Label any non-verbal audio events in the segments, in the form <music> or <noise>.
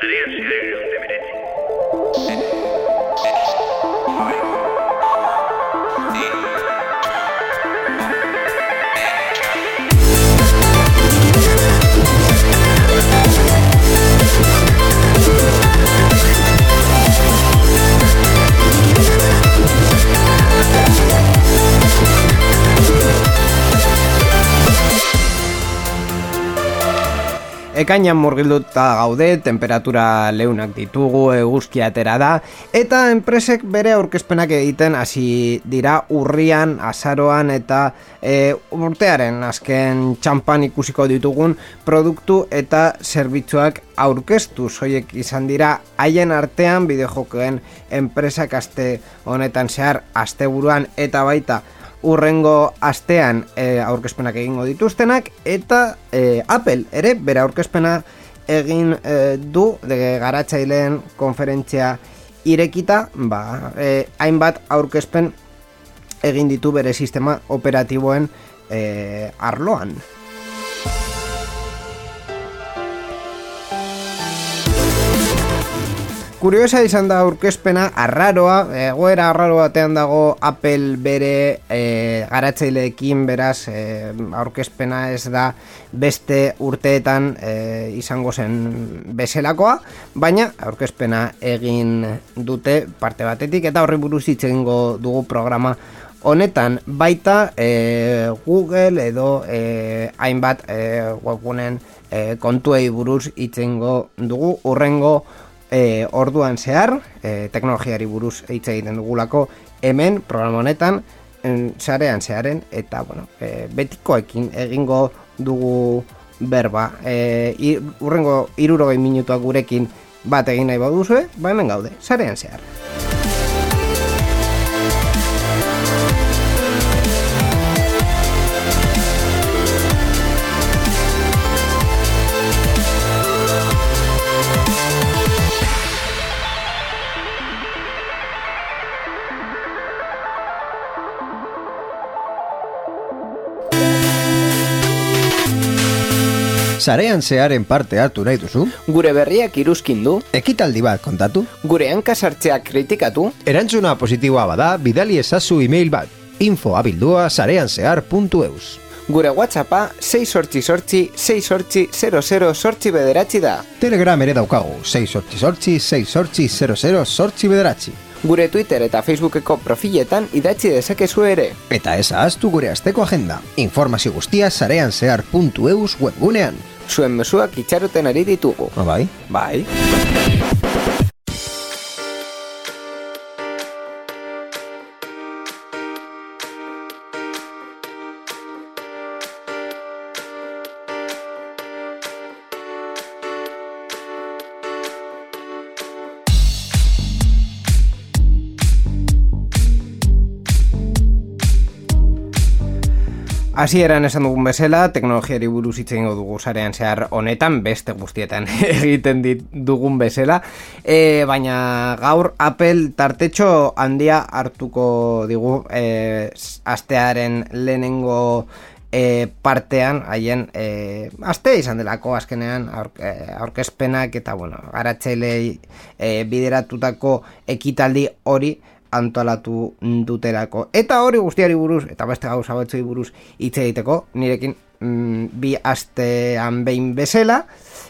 Sarean zehar egun Ekainan murgilduta gaude, temperatura leunak ditugu, eguzkia atera da, eta enpresek bere aurkezpenak egiten hasi dira urrian, azaroan eta e, urtearen azken txampan ikusiko ditugun produktu eta zerbitzuak aurkeztu. Soiek izan dira haien artean bideojokoen enpresak aste honetan zehar asteburuan eta baita urrengo astean e, aurkezpenak egingo dituztenak eta e, Apple ere bere aurkezpena egin e, du de garatzaileen konferentzia irekita, ba, e, hainbat aurkezpen egin ditu bere sistema operatiboen e, arloan. Kuriosa izan da aurkezpena arraroa, egoera arraro batean dago Apple bere e, garatzaileekin beraz e, aurkezpena ez da beste urteetan e, izango zen bezelakoa, baina aurkezpena egin dute parte batetik eta horri buruz hitz dugu programa honetan. Baita e, Google edo e, hainbat e, webgunen e, kontuei buruz hitz dugu. Urrengo e, orduan zehar, e, teknologiari buruz hitz egiten dugulako, hemen programa honetan sarean zeharen eta bueno, e, betikoekin egingo dugu berba. E, urrengo irurogei minutuak gurekin bat egin nahi baduzue, ba hemen gaude, sarean zehar. Sarean zearen parte hartu nahi duzu? Gure berriak iruzkin du? Ekitaldi bat kontatu? Gure hankasartzeak kritikatu? Erantzuna positiboa bada, bidali ezazu email bat. Info abildua sareanzear.eus Gure whatsappa 6 sortzi sortzi 6 sortzi 00 sortzi bederatzi da. Telegram ere daukagu 6 sortzi sortzi 6 sortzi 00 sortzi bederatzi. Gure Twitter eta Facebookeko profiletan idatzi dezakezu ere. Eta ez ahaztu gure asteko agenda. Informazio guztia sareanzear.eus webgunean zuen mesuak itxaroten ari ditugu. Ah, bai? Bai. Asi eran esan dugun bezala, teknologiari buruz hitz egingo dugu sarean zehar honetan, beste guztietan <laughs> egiten dit dugun bezala. E, baina gaur Apple tartetxo handia hartuko digu e, astearen lehenengo e, partean, haien e, aste izan delako azkenean e, aurkezpenak eta bueno, garatzailei e, bideratutako ekitaldi hori, antolatu duterako. Eta hori guztiari buruz, eta beste gauza batzoi buruz hitz egiteko, nirekin mm, bi astean behin bezela,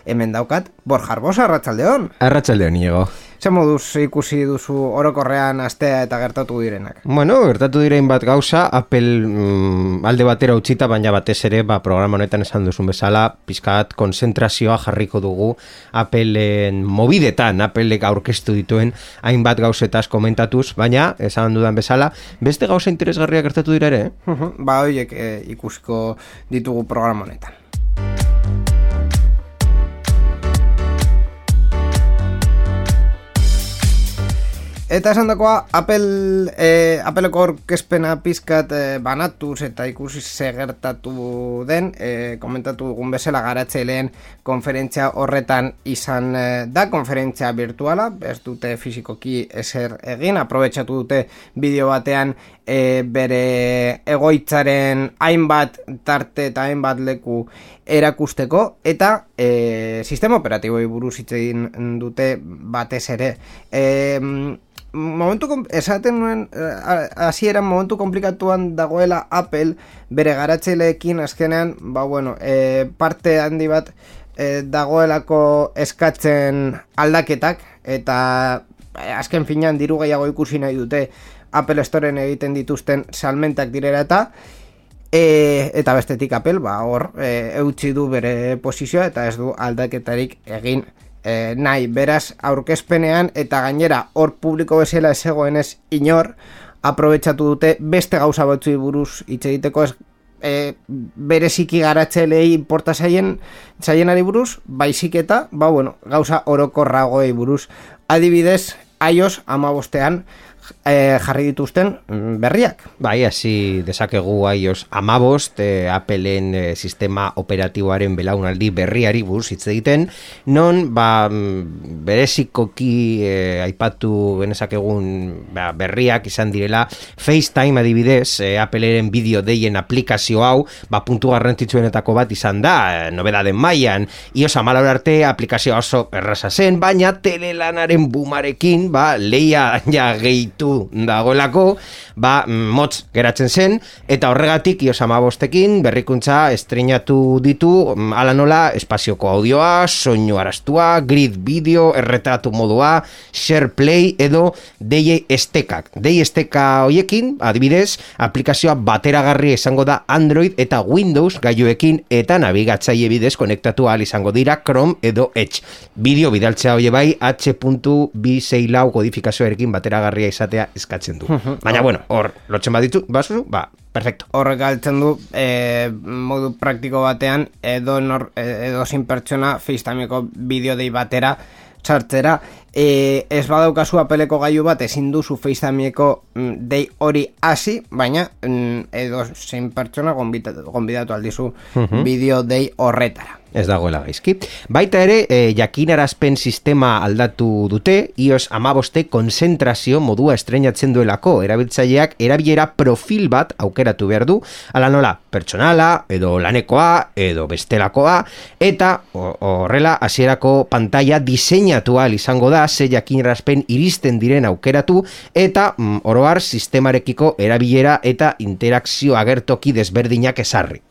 hemen daukat, Borja Arbosa, Arratxaldeon. Arratxaldeon, Iego. Zer moduz ikusi duzu orokorrean astea eta gertatu direnak? Bueno, gertatu direin bat gauza, Apple mm, alde batera utzita, baina batez ere, ba, programa honetan esan duzun bezala, pizkat konzentrazioa jarriko dugu Appleen mobidetan, Appleek aurkeztu dituen hainbat gauzetaz komentatuz, baina, esan dudan bezala, beste gauza interesgarria gertatu dire ere? Eh? ba, horiek eh, ikusiko ditugu programa honetan. Eta esan dakoa, Apple, e, Appleko orkespena pizkat e, banatuz eta ikusi segertatu den, e, komentatu dugun bezala garatzeileen konferentzia horretan izan e, da, konferentzia virtuala, ez dute fizikoki eser egin, aprobetsatu dute bideo batean e, bere egoitzaren hainbat tarte eta hainbat leku erakusteko, eta e, sistema operatiboi buruz hitz egin dute batez ere. E, momentu esaten nuen hasiera momentu komplikatuan dagoela Apple bere garatzaileekin azkenean ba bueno, e, parte handi bat e, dagoelako eskatzen aldaketak eta e, azken finean diru gehiago ikusi nahi dute Apple Storeen egiten dituzten salmentak direra eta e, eta bestetik Apple ba hor e, eutzi du bere posizioa eta ez du aldaketarik egin e, nahi beraz aurkezpenean eta gainera hor publiko bezala ez egoenez inor aprobetsatu dute beste gauza batzu buruz hitz egiteko ez e, bereziki garatzelei importa zaien zaienari buruz, baizik eta, ba, bueno, gauza orokorragoei buruz. Adibidez, iOS amabostean, e, jarri dituzten mm, berriak. Bai, hasi desakegu iOS amabost, e, Appleen e, sistema operatiboaren belaunaldi berriari buruz hitz egiten, non ba, mm, berezikoki e, aipatu genezakegun ba, berriak izan direla FaceTime adibidez, e, Appleen bideo deien aplikazio hau, ba, puntu garrantzitsuenetako bat izan da, e, nobeda den maian, iOS amalaur arte aplikazio oso erraza zen, baina telelanaren bumarekin, ba, leia ja gehi gelditu dagoelako, ba, motz geratzen zen, eta horregatik ios amabostekin berrikuntza estrenatu ditu, ala nola, espazioko audioa, soinu arastua, grid video, erretratu modua, share play edo deie estekak. Deie esteka hoiekin, adibidez, aplikazioa bateragarri izango da Android eta Windows gaioekin eta nabigatzaile bidez konektatu ahal izango dira Chrome edo Edge. Bideo bidaltzea hoie bai H.264 kodifikazioarekin bateragarria izan izatea eskatzen du. Baina, bueno, hor, lotzen baditu, basu, ba, perfecto. Hor galtzen du, e, modu praktiko batean, edo, nor, edo zin pertsona FaceTimeko bideo dei batera, txartzera, e, ez badaukazu apeleko gaiu bat ezin duzu FaceTimeko mm, dei hori hasi, baina mm, edo zein pertsona gonbidatu aldizu bideo dei horretara ez dagoela gaizki. Baita ere, e, jakinarazpen sistema aldatu dute, iOS amaboste konzentrazio modua estrenatzen duelako, erabiltzaileak erabilera profil bat aukeratu behar du, ala nola, pertsonala, edo lanekoa, edo bestelakoa, eta horrela, hasierako pantalla diseinatua izango da, ze jakinarazpen iristen diren aukeratu, eta mm, oroar sistemarekiko erabilera eta interakzio agertoki desberdinak esarri.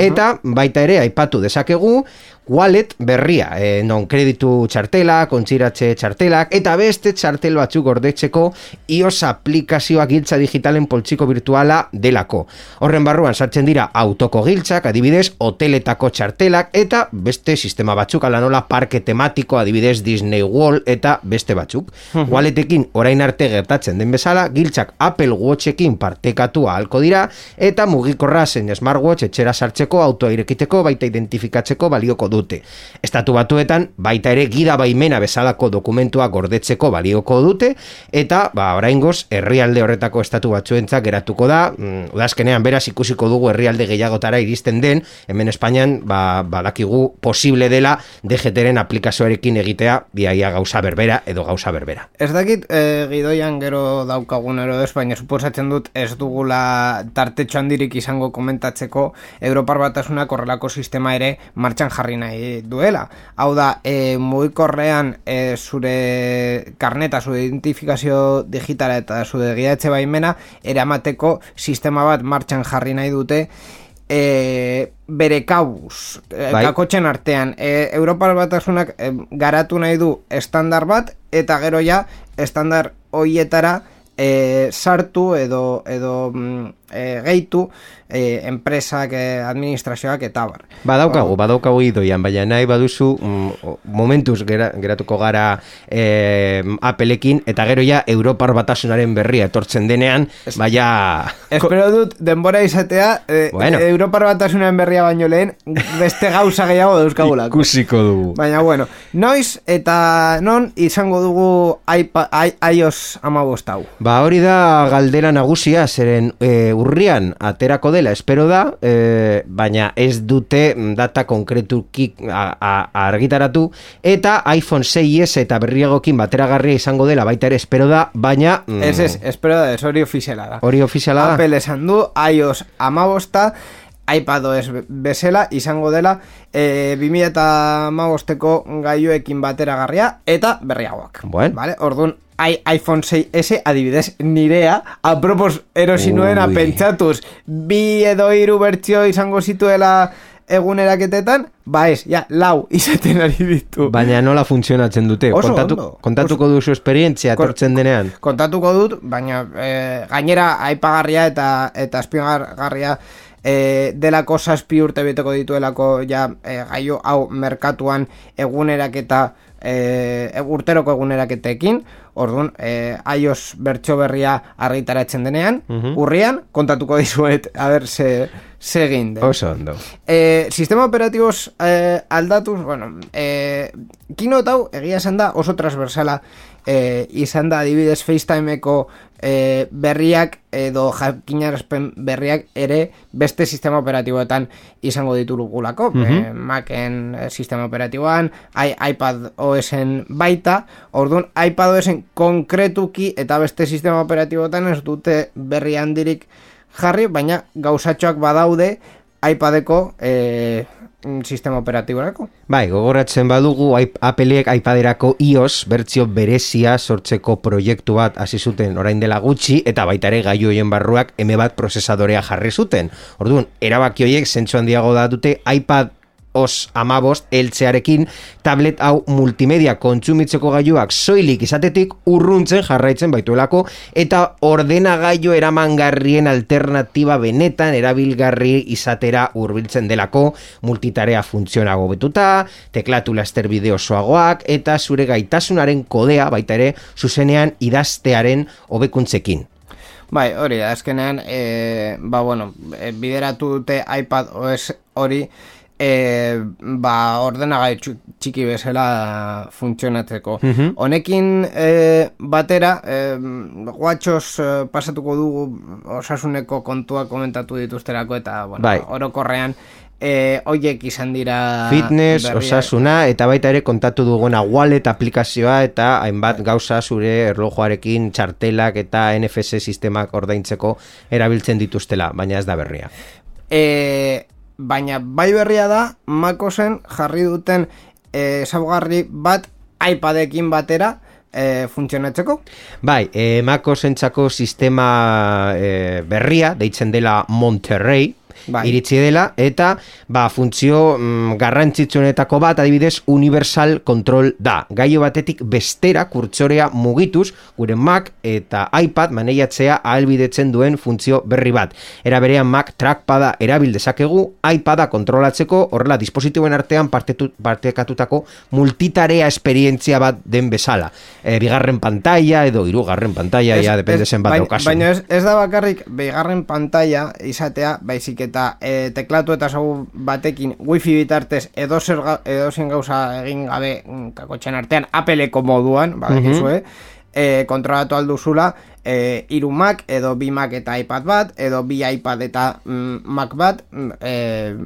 Eta baita ere aipatu dezakegu wallet berria, e, non kreditu txartela, kontziratxe txartelak, eta beste txartel batzuk gordetzeko iOS aplikazioak giltza digitalen poltsiko virtuala delako. Horren barruan sartzen dira autoko giltzak, adibidez, hoteletako txartelak, eta beste sistema batzuk, ala nola parke tematiko, adibidez Disney World, eta beste batzuk. Walletekin orain arte gertatzen den bezala, giltzak Apple Watchekin partekatua halko dira, eta mugikorra zen smartwatch etxera sartzeko, autoa irekiteko, baita identifikatzeko balioko dute. Estatu batuetan baita ere gida baimena bezalako dokumentua gordetzeko balioko dute eta ba oraingoz herrialde horretako estatu batzuentzat geratuko da. Mm, udazkenean beraz ikusiko dugu herrialde gehiagotara iristen den, hemen Espainian ba badakigu posible dela DGTren aplikazioarekin egitea biaia gauza berbera edo gauza berbera. Ez dakit e, gidoian gero daukagunero ez, baina suposatzen dut ez dugula tartetxo handirik izango komentatzeko Europar batasunak horrelako sistema ere martxan jarri nahi duela. Hau da, e, mugikorrean e, zure karneta, zure identifikazio digitala eta zure giatze baimena eramateko sistema bat martxan jarri nahi dute e, bere kauz, e, bai. kakotxen artean. E, Europa batasunak e, garatu nahi du estandar bat eta gero ja estandar hoietara e, sartu edo, edo mm, e, gehitu e, enpresak, e, administrazioak eta bar. Badaukagu, badaukagu idoian, baina nahi baduzu mm, momentuz geratuko gara e, apelekin, eta gero ja Europar batasunaren berria etortzen denean, es, baina... Espero dut, denbora izatea, e, bueno. Europar batasunaren berria baino lehen, beste gauza gehiago dauzkagulako. Ikusiko dugu. Baina bueno, noiz eta non izango dugu iOS amabostau. Ba hori da galdera nagusia, zeren e, urrian aterako dela espero da, e, baina ez dute data konkretuki argitaratu eta iPhone 6s eta berriagokin bateragarria izango dela baita ere espero da, baina... Mm, ez ez, espero da, ez hori ofiziala da. Hori ofiziala da. Apple esan du, iOS amabosta, iPadOS bezala izango dela e, 2008ko gaioekin bateragarria eta berriagoak. Buen. Vale? Orduan, I, iPhone 6S adibidez nirea apropos erosinuena Ui. pentsatuz bi edo hiru bertsio izango zituela eguneraketetan, ba ez, ja, lau <laughs> izaten ari ditu. Baina nola funtzionatzen dute? Oso Kontatu, ondo. kontatuko duzu esperientzia etortzen denean? kontatuko dut, baina e, gainera aipagarria eta eta azpigarria e, delako zazpi urte beteko dituelako ja e, gaio hau merkatuan eguneraketa e, urteroko eguneraketekin Orduan, e, iOS bertso berria argitaratzen denean, urrian, kontatuko dizuet, a ber, ze, ze egin den. Oso ondo. E, sistema operatiboz e, aldatuz, bueno, e, Keynote hau egia esan da oso transversala e, izan da adibidez FaceTimeko e, berriak edo jakinarazpen berriak ere beste sistema operatiboetan izango ditugulako, e, Macen e, sistema operatiboan, iPad OSen baita, orduan iPad OSen konkretuki eta beste sistema operatiboetan ez dute berri handirik jarri, baina gauzatxoak badaude iPadeko e, sistema operatiborako. Bai, gogoratzen badugu Appleek iPaderako iOS bertsio berezia sortzeko proiektu bat hasi zuten orain dela gutxi eta baita ere gailu hoien barruak M1 prozesadorea jarri zuten. Orduan, erabaki horiek zentsu handiago da dute iPad os amabost eltzearekin tablet hau multimedia kontsumitzeko gailuak soilik izatetik urruntzen jarraitzen baituelako eta ordenagailu eramangarrien alternatiba benetan erabilgarri izatera hurbiltzen delako multitarea funtzionago betuta, teklatu laster bideo osoagoak eta zure gaitasunaren kodea baita ere zuzenean idaztearen hobekuntzekin. Bai, hori azkenean, e, ba, bueno, e, bideratu dute iPad OS hori, e, ba, ordenagai txiki bezala funtzionatzeko. Honekin e, batera, e, guatxos e, pasatuko dugu osasuneko kontuak komentatu dituzterako, eta, bueno, Bai. orokorrean, e, oiek izan dira Fitness, berriak. osasuna eta baita ere kontatu duguna wallet aplikazioa eta hainbat gauza zure erlojuarekin txartelak eta NFC sistemak ordaintzeko erabiltzen dituztela, baina ez da berria. e, baina bai berria da Macosen jarri duten e, ezaugarri bat iPadekin batera e, funtzionatzeko. Bai, e, Macosentzako sistema e, berria, deitzen dela Monterrey, Bai. iritsi dela, eta ba, funtzio mm, garrantzitsuenetako bat, adibidez, Universal Control da. Gaio batetik bestera kurtsorea mugituz, gure Mac eta iPad maneiatzea ahalbidetzen duen funtzio berri bat. Era berean Mac trackpada erabil dezakegu, iPada kontrolatzeko, horrela dispositiboen artean partetu, partekatutako multitarea esperientzia bat den bezala. E, bigarren pantalla edo hirugarren pantalla, ja, depende zen bat baina ez, ez da bakarrik bigarren pantalla izatea, baizik eta e, teklatu eta zau batekin wifi bitartez edo zer edozein gauza egin gabe mm, kakotxen artean apeleko moduan, badakizue, e, kontrolatu alduzula e, iru Mac edo bi Mac eta iPad bat edo bi iPad eta mm, Mac bat mm, e,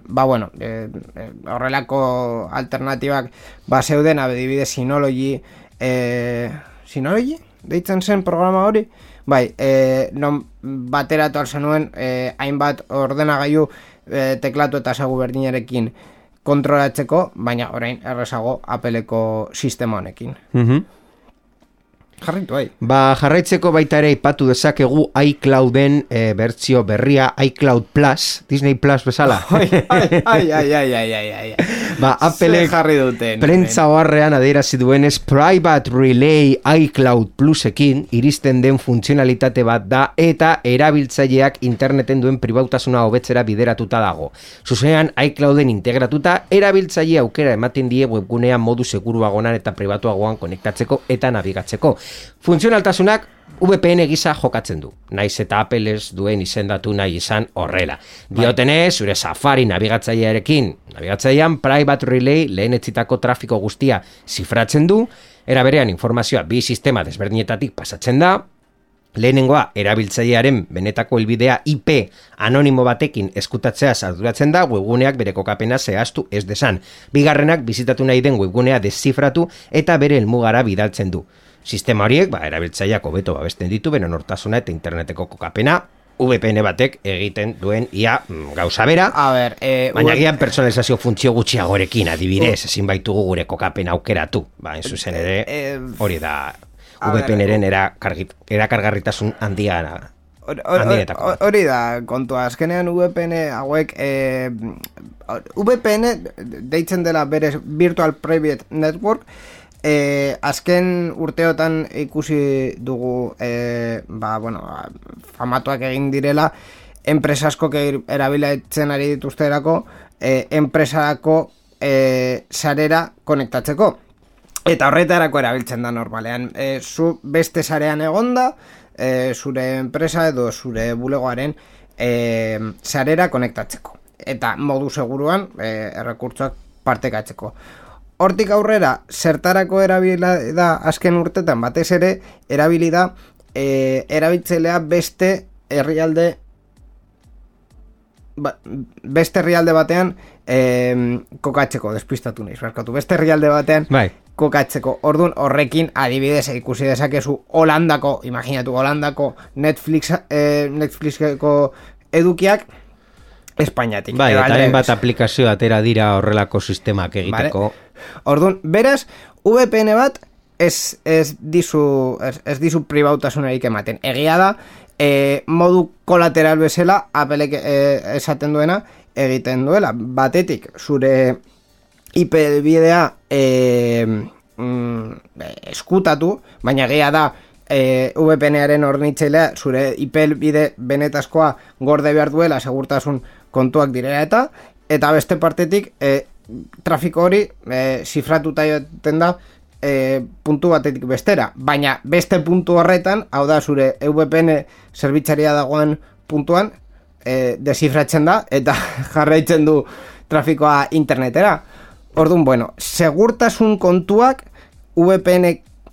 ba bueno e, e, horrelako alternatibak ba zeuden adibidez Synology e, Synology? deitzen zen programa hori bai, e, non bateratu alzenuen e, hainbat ordenagailu e, teklatu eta sagu berdinarekin kontrolatzeko, baina orain errezago Appleko sistema honekin. Mhm. Jarritu, bai. Ba, jarraitzeko baita ere ipatu dezakegu iClouden e, bertsio berria, iCloud Plus, Disney Plus bezala. Ai, ai, ai, ai, ai, ai, ai. Ba, Appleek Zer jarri duten. Prentza oharrean adierazi duenez Private Relay iCloud Plusekin iristen den funtzionalitate bat da eta erabiltzaileak interneten duen pribautasuna hobetzera bideratuta dago. Zuzenean iClouden integratuta erabiltzaile aukera ematen die webgunean modu seguruagonan eta pribatuagoan konektatzeko eta nabigatzeko. Funtzionaltasunak VPN gisa jokatzen du, naiz eta Apple ez duen izendatu nahi izan horrela. Diotenez, zure Safari nabigatzailearekin, nabigatzailean Private Relay lehen etzitako trafiko guztia zifratzen du, era berean informazioa bi sistema desberdinetatik pasatzen da, Lehenengoa, erabiltzailearen benetako helbidea IP anonimo batekin eskutatzea arduratzen da webguneak bere kokapena zehaztu ez desan. Bigarrenak bizitatu nahi den webgunea deszifratu eta bere helmugara bidaltzen du. Sistema horiek, ba, erabiltzaileak hobeto babesten ditu, beren hortasuna eta interneteko kokapena VPN batek egiten duen ia mm, gauza bera. A ber, eh, Baina V- gian personalizazio funtzio gutxiagorekin adibidez, ezin baitugu gure kokapen aukeratu. Ba, en zuzen ere, Eh, hori da VPN-eren erakargarritasun handia hor- bat. Hori da kontua, azkenean VPN hauek e, VPN deitzen dela bere Virtual Private Network e, azken urteotan ikusi dugu e, ba, bueno, ba, famatuak egin direla enpresa askok erabilatzen ari dituzterako e, enpresarako e, sarera konektatzeko Eta horretarako erabiltzen da normalean. E, zu beste sarean egonda, e, zure enpresa edo zure bulegoaren e, sarera konektatzeko. Eta modu seguruan e, errekurtsoak partekatzeko. Hortik aurrera, zertarako erabila da azken urtetan batez ere, erabili da e, erabiltzelea beste herrialde ba, beste herrialde batean eh, kokatzeko, despistatu naiz, barkatu. Beste herrialde batean Bai. kokatzeko. Ordun horrekin adibidez ikusi dezakezu Holandako, imaginatu Holandako Netflix eh, Netflixeko edukiak Espainiatik. Bai, edo eta hainbat aplikazio atera dira horrelako sistemak egiteko. Orduan, beraz, VPN bat ez, ez dizu ez, ez dizu pribautasunarik ematen. Egia da, e, modu kolateral bezala Applek e, esaten duena egiten duela. Batetik, zure IP bidea e, mm, eskutatu, baina egia da e, VPN-aren hornitzailea zure IP bide benetazkoa gorde behar duela segurtasun kontuak direla eta eta beste partetik e, trafiko hori e, zifratuta joten da e, puntu batetik bestera baina beste puntu horretan hau da zure VPN zerbitzaria dagoen puntuan e, desifratzen da eta <laughs> jarraitzen du trafikoa internetera Orduan, bueno, segurtasun kontuak VPN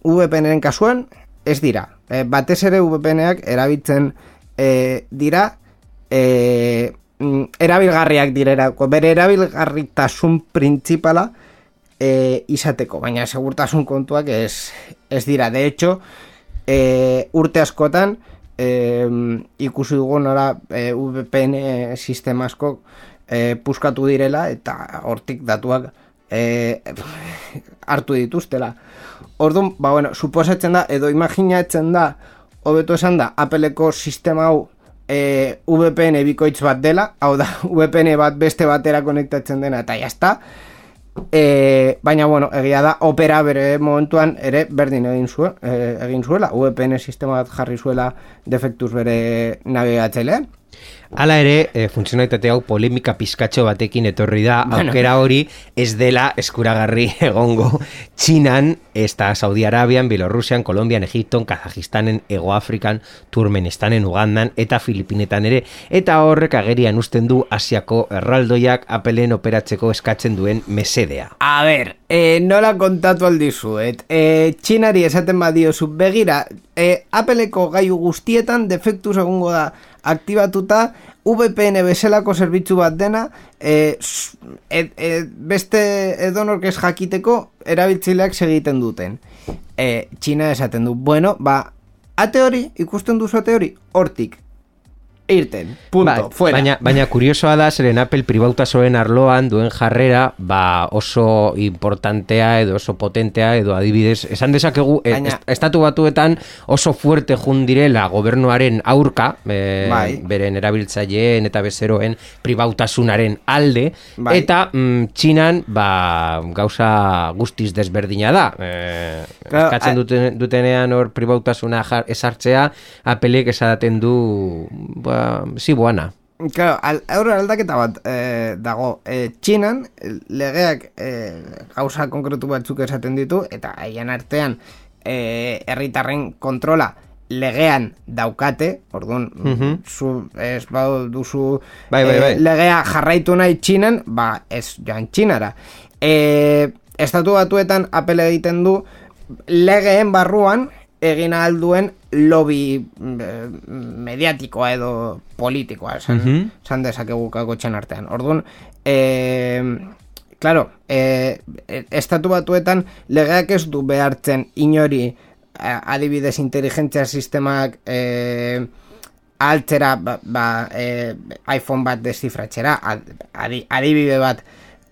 VPNren kasuan ez dira. E, batez ere VPNak erabiltzen e, dira e, erabilgarriak direrako, bere erabilgarritasun printzipala e, izateko, baina segurtasun kontuak ez, ez dira. De hecho, e, urte askotan e, ikusi dugu nora e, VPN sistema asko e, puskatu direla eta hortik datuak e, hartu dituztela. Orduan, ba bueno, suposatzen da edo imaginatzen da hobeto esan da Appleko sistema hau e, VPN bikoitz bat dela, hau da <laughs> VPN bat beste batera konektatzen dena eta jazta. E, baina bueno, egia da opera bere momentuan ere berdin egin zuen, e, egin zuela, VPN sistema bat jarri zuela defektuz bere nabigatzailean. Hala ere, e, funtzionalitate hau polemika pizkatxo batekin etorri da, Bueno. aukera hori ez dela eskuragarri <laughs> egongo Txinan, eta Saudi Arabian, Bielorrusian, Kolombian, Egipton, Kazajistanen, Egoafrikan, Turmenistanen, Ugandan eta Filipinetan ere, eta horrek agerian usten du Asiako erraldoiak apelen operatzeko eskatzen duen mesedea. A ber, e, nola kontatu aldizuet. E, txinari esaten badiozu begira, e, Appleko gaiu guztietan defektuz egongo da aktibatuta VPN bezalako zerbitzu bat dena e, e, e, beste edonork ez jakiteko erabiltzaileak segiten duten. E, Txina esaten du, bueno, ba, ate hori, ikusten duzu ate hori, hortik. Irten, punto, Bai, fuera. Baina, baina kuriosoa da, zeren Apple pribautasoen arloan duen jarrera, ba oso importantea edo oso potentea edo adibidez, esan dezakegu, e, Baina- est- estatu batuetan oso fuerte jun direla gobernuaren aurka, e, Bai. beren erabiltzaileen eta bezeroen pribautasunaren alde, Bai. eta mm, txinan, ba, gauza guztiz desberdina da. E, Claro, eskatzen duten, dutenean hor pribautasuna jar, esartzea, Appleek esaten du, ba, ziboana. Claro, al, aurre aldaketa bat eh, dago. Eh, Txinan, eh, legeak eh, gauza konkretu batzuk esaten ditu, eta haien artean herritarren kontrola legean daukate, orduan, zu, ez bau duzu Bai, bai, bai. legea jarraitu nahi Txinan, ba, ez joan Txinara. Eh, estatu batuetan apele egiten du legeen barruan egin ahal duen lobby eh, mediatikoa edo politikoa, esan, Mhm. esan dezakegu kakotxen artean. Orduan, eh, claro, eh, estatu batuetan legeak ez du behartzen inori eh, adibidez inteligentzia sistemak eh, altzera ba, ba, e, iPhone bat desifratxera adi, adibide bat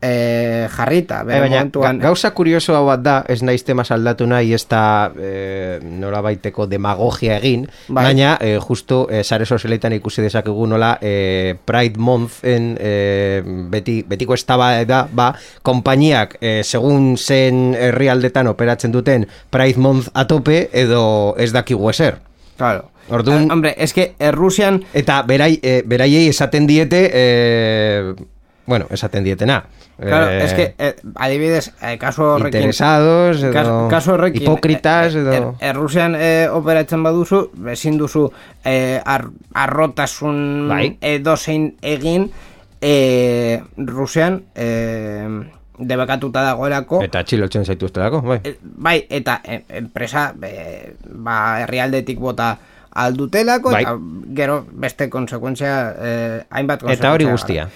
e, jarrita bere baina, momentuan gauza kurioso hau bat da ez naiz tema aldatu nahi ez da e, nola baiteko demagogia egin bai. baina e, justo e, sare sozialetan ikusi dezakegu nola e, Pride Month en, e, beti, betiko estaba da ba, kompainiak e, segun zen herrialdetan operatzen duten Pride Month atope edo ez dakigu eser Claro. Orduan, eh, hombre, es que Rusian eta berai, eh, beraiei esaten diete eh, bueno, esaten dietena. Claro, eh, es que, eh, adibidez, eh, kaso horrekin... Interesados, edo... Kaso horrekin... Hipokritas, edo... Er, Errusian eh, operatzen baduzu, ezin duzu eh, ar, arrotasun bai. edo egin eh, Rusian... Eh, debekatuta dagoelako eta txilotzen zaitu estelako bai. E, bai, eta enpresa e, ba, herrialdetik bota aldutelako bai. eta gero beste konsekuentzia eh, hainbat eta hori guztia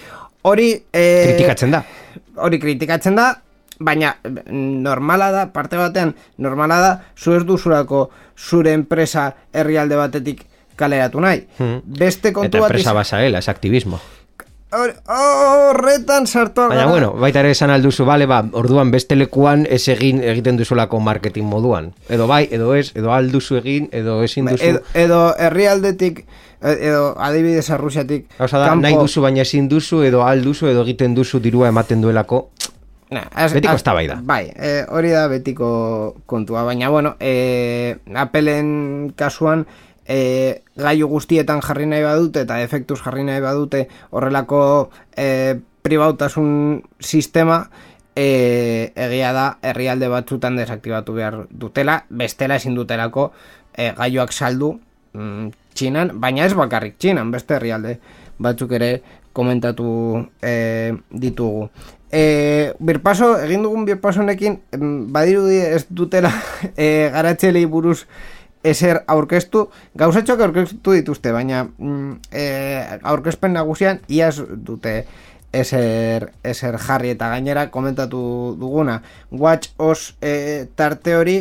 hori eh, kritikatzen da hori kritikatzen da baina normala da parte batean normala da zu ez duzurako zure enpresa herrialde batetik kaleratu nahi hmm. beste kontu eta enpresa basaela, es aktivismo horretan sartu Baina, bueno, baita ere esan alduzu, bale, ba, orduan beste lekuan ez egin egiten duzulako marketing moduan. Edo bai, edo ez, edo alduzu egin, edo ezin duzu. Edo, edo herrialdetik, edo adibidez arrusiatik. Osa da, nahi duzu baina ezin duzu, edo alduzu, edo egiten duzu dirua ematen duelako. Na, az, betiko ez bai da. Bai, e, hori da betiko kontua, baina, bueno, e, apelen kasuan, e, gaiu guztietan jarri nahi badute eta efektuz jarri nahi badute horrelako e, pribautasun sistema e, egia da herrialde batzutan desaktibatu behar dutela, bestela ezin dutelako e, gaiuak saldu mm, txinan, baina ez bakarrik txinan, beste herrialde batzuk ere komentatu e, ditugu. E, birpaso, egin dugun birpaso honekin, badirudi ez dutela <laughs> e, garatxelei buruz eser aurkeztu, gauzatxoak aurkeztu dituzte, baina mm, e, aurkezpen nagusian iaz dute eser, eser jarri eta gainera komentatu duguna. Watch os e, tarte hori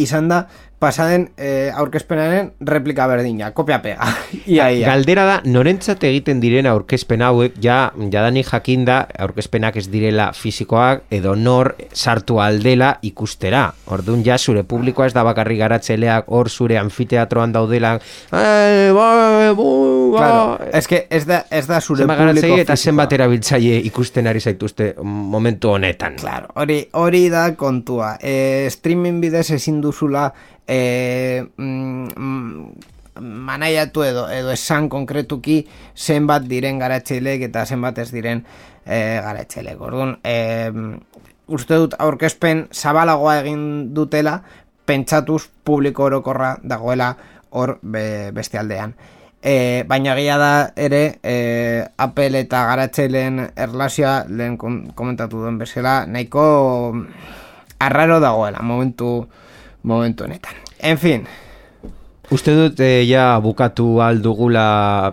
izan da pasaden e, aurkezpenaren replika berdina, kopia pega. <laughs> ia, ia. Galdera da, norentzat egiten diren aurkezpen hauek, ja, jadani jakinda aurkezpenak ez direla fisikoak, edo nor sartu aldela ikustera. Orduan ja, zure publikoa ez da bakarri garatzeleak, hor zure anfiteatroan daudela, eh, ba, bu, ba. Claro, ez que ez da, ez da zure Zema publiko eta zenbat erabiltzaile ikusten ari zaituzte momentu honetan. Claro, hori, hori da kontua. E, streaming bidez ezin duzula e, mm, manaiatu edo edo esan konkretuki zenbat diren garatxeilek eta zenbat ez diren e, garatxeilek. Orduan, e, uste dut aurkezpen zabalagoa egin dutela, pentsatuz publiko orokorra dagoela hor be, beste aldean. E, baina gila da ere e, Apple eta garatxeilen erlazioa lehen komentatu duen bezala nahiko arraro dagoela momentu momentu honetan. En fin. Uste dut eh, ja bukatu aldugula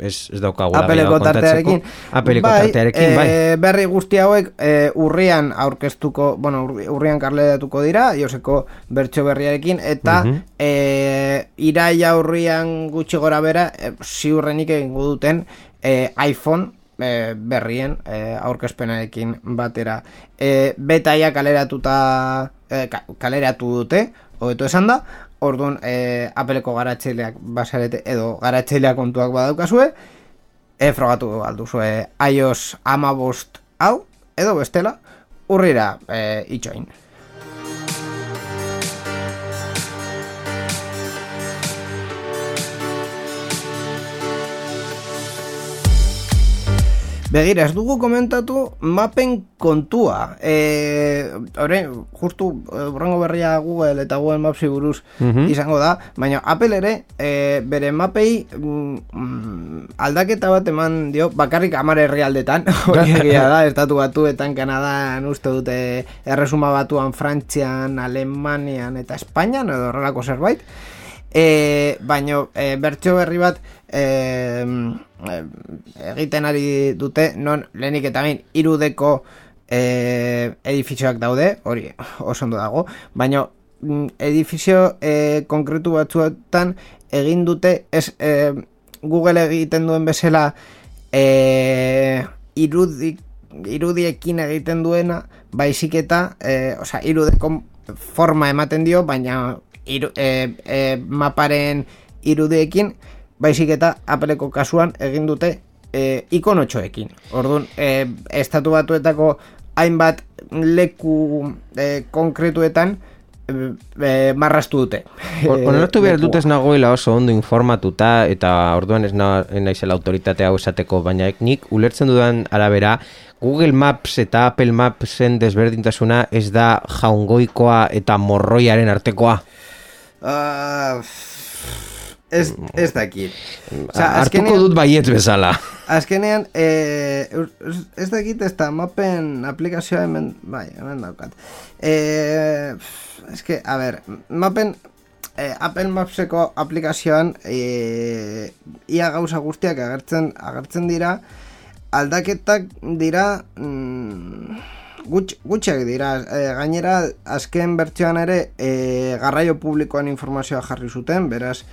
ez, ez daukagula Apeleko tartearekin Apeleko bai, tartearekin, bai. E, berri guzti hauek e, urrian aurkeztuko bueno, urrian karledatuko dira Joseko bertso berriarekin eta uh -huh. e, iraia urrian gutxi gora bera e, ziurrenik egingo duten e, iPhone e, berrien e, aurkezpenarekin batera e, betaia kaleratuta e, kaleratu dute hobeto esan da, orduan e, apeleko garatzeileak basarete edo garatzeileak kontuak badaukazue, e, frogatu alduzue iOS amabost hau, edo bestela, urrira e, itxoin. Begira, ez dugu komentatu mapen kontua. E, ore, justu, borrango berria Google eta Google Maps buruz mhm. izango da, baina Apple ere, e, bere mapei mm, aldaketa bat eman dio, bakarrik amare herrialdetan, <laughs> hori <laughs> egia da, estatu batuetan, Kanadan, uste dute, erresuma batuan, Frantzian, Alemanian eta Espainian, edo horrelako zerbait. E, baina, e, bertso berri bat, e, egiten ari dute, non lehenik eta bain irudeko e, edifizioak daude, hori oso ondo dago, baina mm, edifizio e, konkretu batzuetan egin dute ez e, Google egiten duen bezala e, irudi, irudiekin egiten duena baizik eta e, oza, irudeko forma ematen dio baina iru, e, e, maparen irudiekin baizik eta apeleko kasuan egin dute e, ikonotxoekin. Orduan, e, estatu batuetako hainbat leku e, konkretuetan e, e, marrastu dute. Honeratu <laughs> behar dut ez nagoela oso ondo informatuta eta orduan ez naizela autoritatea hau esateko, baina nik ulertzen dudan arabera Google Maps eta Apple Mapsen desberdintasuna ez da jaungoikoa eta morroiaren artekoa. Uh, ez, ez dakit. Osa, Artuko dut baiet bezala. Azkenean, eh, ez dakit ez da mapen aplikazioa hemen, bai, hemen daukat. Eh, ez que, a ber, mapen, eh, Apple Mapseko aplikazioan eh, ia gauza guztiak agertzen, agertzen dira, aldaketak dira mm, gutxiak dira e, gainera azken bertsioan ere e, garraio publikoan informazioa jarri zuten beraz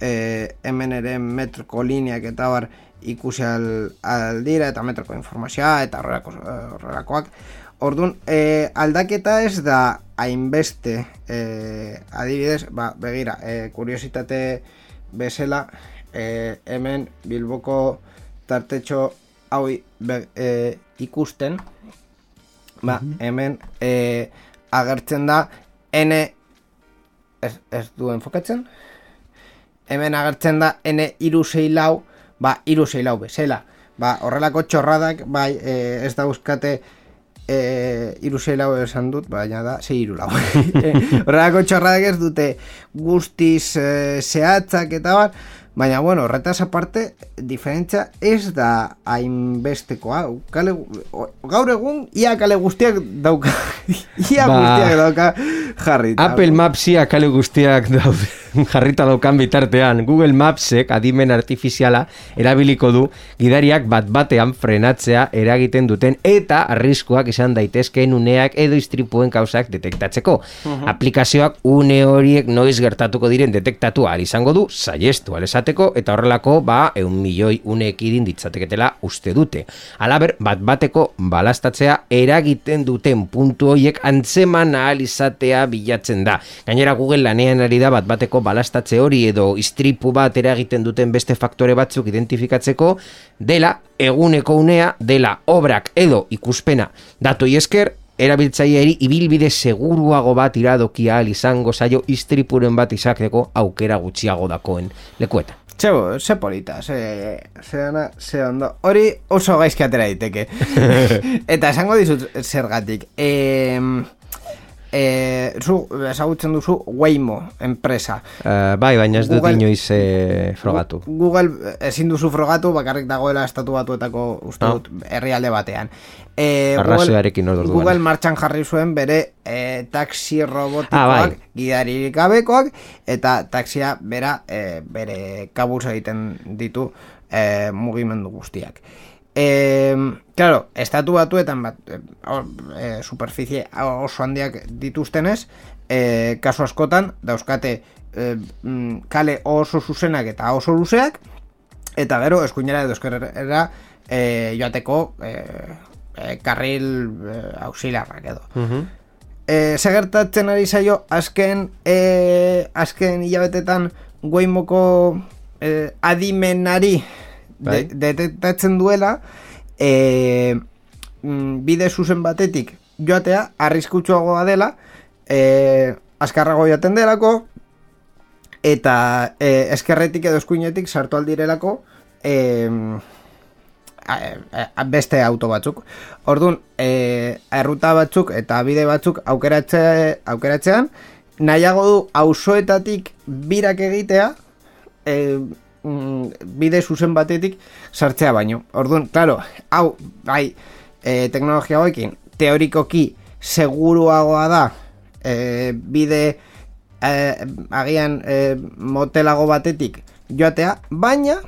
e, hemen ere metroko lineak eta bar ikusi al, aldira eta metroko informazioa eta horrelakoak. Orduan, e, aldaketa ez da hainbeste e, adibidez, ba, begira, e, kuriositate bezala e, hemen bilboko tartetxo hau e, ikusten ba, mhm. hemen e, agertzen da N ez, ez du enfokatzen hemen agertzen da N iru lau, ba, iru lau bezala. Ba, horrelako txorradak, bai, e, ez da euskate e, iru lau esan dut, baina da, zei iru lau. <laughs> E, horrelako txorradak ez dute guztiz e, zehatzak eta bar, baina, bueno, horretaz aparte, diferentzia ez da hainbestekoa. Kale, gaur egun, ia kale guztiak dauka. <laughs> ia ba, guztiak dauka jarri. Apple Maps ia kale guztiak daude. <laughs> jarrita daukan bitartean Google Mapsek adimen artifiziala erabiliko du gidariak bat batean frenatzea eragiten duten eta arriskuak izan daitezkeen uneak edo istripuen kausak detektatzeko. Mhm. Aplikazioak une horiek noiz gertatuko diren detektatu izango du saiestu alesateko eta horrelako ba eun milioi uneek idin ditzateketela uste dute. Alaber bat bateko balastatzea eragiten duten puntu horiek antzeman ahal izatea bilatzen da. Gainera Google lanean ari da bat bateko balastatze hori edo istripu bat eragiten duten beste faktore batzuk identifikatzeko dela eguneko unea dela obrak edo ikuspena datoi esker erabiltzaileari ibilbide seguruago bat iradokia al izango zaio istripuren bat izakeko aukera gutxiago dakoen lekuetan. Txebo, ze polita, ze, ze, ana, ze ondo. Hori oso gaizki atera diteke. <laughs> Eta esango dizut zergatik. Eh, e, zu ezagutzen duzu Waymo enpresa. Uh, bai, baina ez dut inoiz e, frogatu. Google ezin duzu frogatu, bakarrik dagoela estatu batuetako uste dut herrialde batean. E, Google, Google martxan jarri zuen bere e, taxi robotikoak, ah, bai. gidaririk gabekoak, eta taxia bera e, bere kabuz egiten ditu e, mugimendu guztiak. E, claro, estatu batuetan bat, e, superficie oso handiak dituztenez, e, kasu askotan, dauzkate e, kale oso zuzenak eta oso luzeak, eta gero eskuinera edo eskerrera e, joateko e, e, karril e, auxiliarrak edo. Uh -huh. e, ari zaio, azken, e, azken hilabetetan guaimoko e, adimenari bai. detektatzen duela e, bide zuzen batetik joatea arriskutsuagoa dela e, azkarrago jaten delako eta e, eskerretik edo eskuinetik sartu aldirelako e, beste auto batzuk. Orduan, e, erruta batzuk eta bide batzuk aukeratze, aukeratzean, nahiago du auzoetatik birak egitea, e, mm, bide zuzen batetik sartzea baino. Orduan, claro, hau, bai, e, teknologia hoekin, teorikoki seguruagoa da e, bide e, agian e, motelago batetik joatea, baina,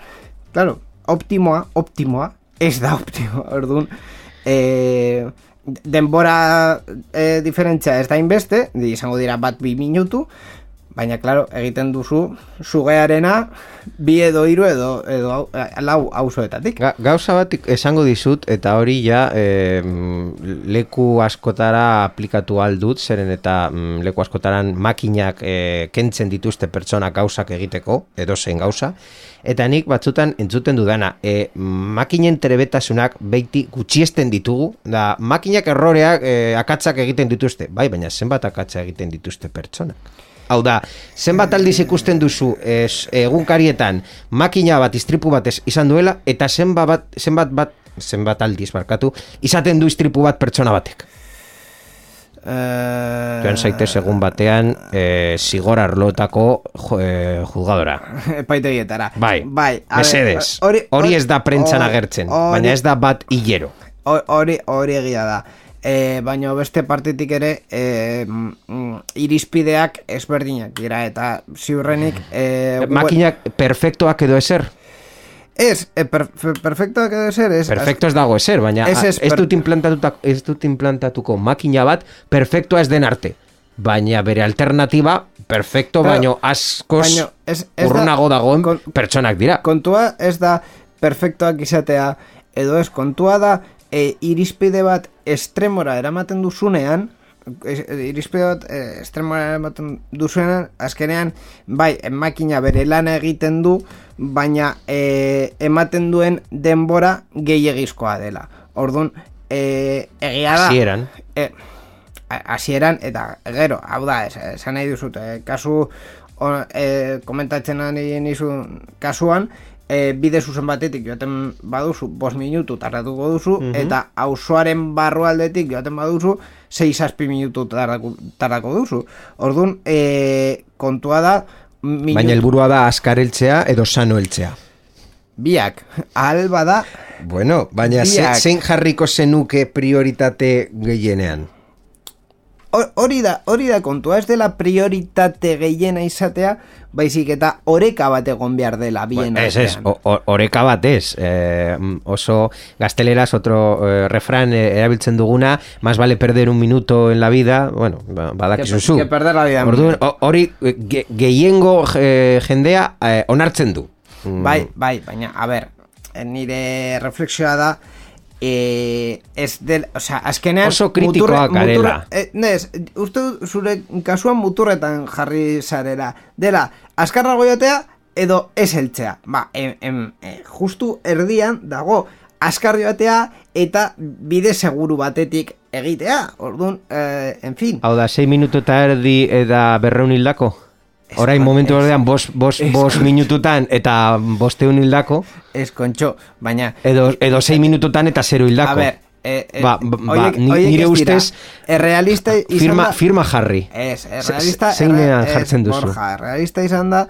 claro, optimoa, optimoa, ez da optimoa, <laughs> orduan, e, denbora e, diferentzia ez da inbeste, izango dira bat bi minutu, baina, klaro, egiten duzu sugearena bi edo hiru edo, edo lau auzoetatik. Ga, gauza bat esango dizut, eta hori ja e, leku askotara aplikatu aldut, zeren eta mm, leku askotaran makinak e, kentzen dituzte pertsona gauzak egiteko, edo zein gauza, eta nik batzutan entzuten dudana, e, makinen trebetasunak beiti gutxiesten ditugu, da makinak erroreak e, akatzak egiten dituzte, bai, baina zenbat akatza egiten dituzte pertsonak. Hau da, zenbat aldiz ikusten duzu es, egunkarietan makina bat istripu batez izan duela eta zenbat bat, zenbat bat, zenbat aldiz barkatu, izaten du istripu bat pertsona batek. Uh, Joan zaitez egun batean e, zigor arlotako jo, e, juzgadora. <laughs> Epaitegietara. Bai, bai mesedes. Hori ez da prentzan agertzen, baina ez da bat hilero. Hori egia da e, baina beste partitik ere e, mm, irizpideak ezberdinak dira eta ziurrenik e, makinak perfektoak edo eser Ez, e, per, perfectoak edo eser ez, Perfecto ez dago eser, baina ez, ez, ez, dut ez dut implantatuko makina bat perfektoa ez den arte. Baina bere alternativa perfecto baino askoz urrunago dagoen kon, pertsonak dira. Kontua ez da perfektoak izatea edo ez kontua da e, irizpide bat estremora eramaten duzunean, irizpide bat e, estremora eramaten duzunean, azkenean, bai, makina bere lana egiten du, baina e, ematen duen denbora gehiagizkoa dela. Orduan, e, egia da... Asieran. E, asieran, eta gero, hau da, esan nahi duzut, e, kasu, e, komentatzen nahi nizun kasuan, e, bide zuzen batetik joaten baduzu, bos minutu tardatuko duzu, mhm. eta auzoaren barrualdetik joaten baduzu, 6-6 minutu tardako duzu. Orduan, e, kontua da... Minutu... Baina helburua da askareltzea edo sano eltzea. Biak, alba da... Bueno, baina zein jarriko zenuke prioritate gehienean? Hori da, hori da kontua, ez dela prioritate gehiena izatea, baizik eta oreka bat egon behar dela bien Ez, ez, oreka bat ez. Eh, oso gazteleraz, otro eh, refran eh, erabiltzen duguna, más vale perder un minuto en la vida, bueno, badak izuzu. Que perder la vida. Hori, ge, gehiengo eh, jendea eh, onartzen du. Bai, bai, baina, a ver, nire reflexioa da, eh, ez del, o sea, azkenean oso kritikoa garela. nes, uste zure kasuan muturretan jarri zarela. Dela, azkarra goiotea edo ez eltzea ba, em, em, eh, justu erdian dago azkar joatea eta bide seguru batetik egitea. Orduan, eh, en fin. Hau da, 6 minutu eta erdi eta berreun hildako Orain momentu ordean bos, bos, bos minututan eta bosteun hildako. Ez kontxo, baina Edo, edo sei minututan eta zero hildako. A ber, eh, eh, ba, ba, oiek, nire ustez Errealista izan firma, da Firma jarri Ez, errealista Zeinean jartzen duzu? Borja, errealista izan da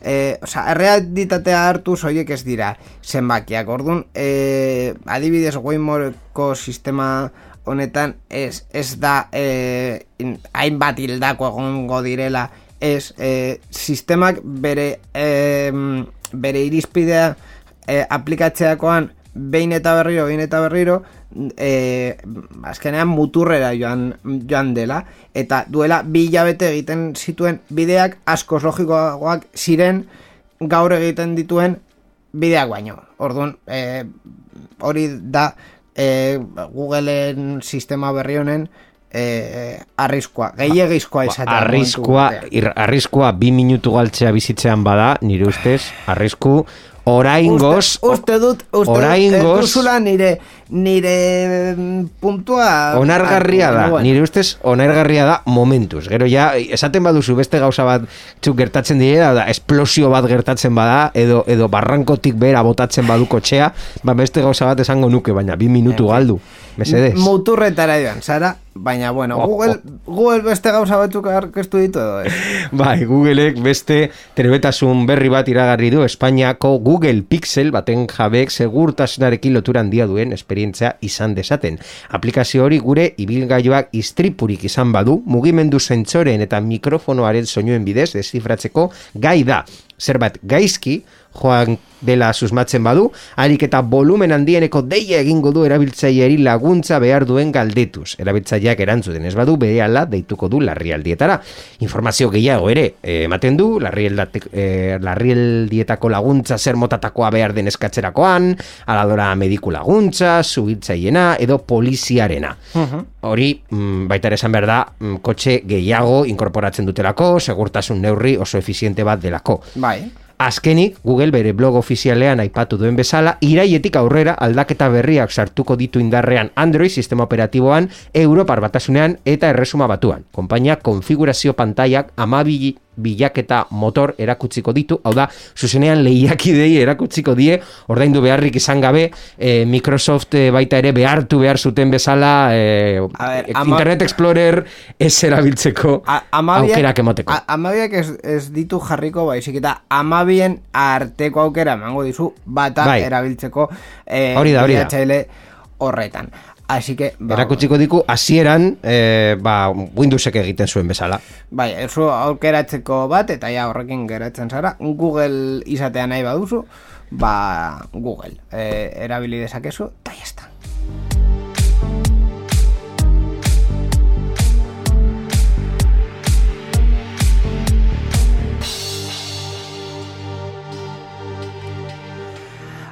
eh, o sea, errealitatea hartu zoiek ez dira zenbakiak. Orduan, eh, adibidez Waymoreko sistema honetan ez, ez da eh, hainbat hildako egongo direla ez e, sistemak bere e, bere irizpidea e, aplikatzeakoan behin eta berriro, behin eta berriro e, azkenean muturrera joan, joan dela. Eta duela bi hilabete egiten zituen bideak asko logikoagoak ziren gaur egiten dituen bideak baino. Orduan e, hori da e, Googleen sistema berri honen eh, arriskoa, gehiagizkoa ba, izatea. Arriskoa, arriskoa bi minutu galtzea bizitzean bada, nire ustez, arrisku, oraingoz, uste, uste dut, uste oraingoz, dut, nire, nire mm, puntua... Onargarria da, nire ustez, onargarria da momentuz. Gero ja, esaten baduzu beste gauza bat txuk gertatzen dira, da, esplosio bat gertatzen bada, edo, edo barrankotik bera botatzen baduko txea, ba beste gauza bat esango nuke, baina bi minutu galdu. Mesedes. Muturretara joan, Sara, baina bueno, oh, Google, oh. Google beste gauza batzuk aurkeztu ditu edo, eh? <laughs> Bai, Googleek beste trebetasun berri bat iragarri du Espainiako Google Pixel baten jabek segurtasunarekin loturan dia duen esperientzia izan desaten. Aplikazio hori gure ibilgailuak istripurik izan badu, mugimendu zentsoren eta mikrofonoaren soinuen bidez desifratzeko gai da. Zerbat gaizki, joan dela susmatzen badu, harik eta volumen handieneko deia egingo du erabiltzaileari laguntza behar duen galdetuz. Erabiltzaileak erantzuten ez badu berehala deituko du larrialdietara. Informazio gehiago ere eh, ematen du, eh, larrialdietako laguntza zer motatakoa behar den eskatzerakoan, aladora mediku laguntza, subiltzaiena edo poliziarena. Hori, mm, baita ere esan behar da, mm, kotxe gehiago inkorporatzen dutelako, segurtasun neurri oso efiziente bat delako. Bai. Azkenik, Google bere blog ofizialean aipatu duen bezala, iraietik aurrera aldaketa berriak sartuko ditu indarrean Android sistema operatiboan, Europar batasunean eta erresuma batuan. Kompainia konfigurazio pantaiak amabili bilaketa motor erakutziko ditu, hau da, zuzenean lehiakidei erakutziko die, ordaindu beharrik izan gabe, e, Microsoft e, baita ere behartu behar zuten bezala e, ver, Internet Explorer ez erabiltzeko aukerak emoteko. Amabiak ez, ez ditu jarriko baizik eta amabien arteko aukera emango dizu bata bai. erabiltzeko e, hori da, hori da. horretan. Así que, ba, Erakutsiko diku, hasieran eh, ba, Windowsek egiten zuen bezala. Bai, erzu aukeratzeko bat, eta ja horrekin geratzen zara, Google izatea nahi baduzu, ba, Google eh, erabili dezakezu, eta jazta.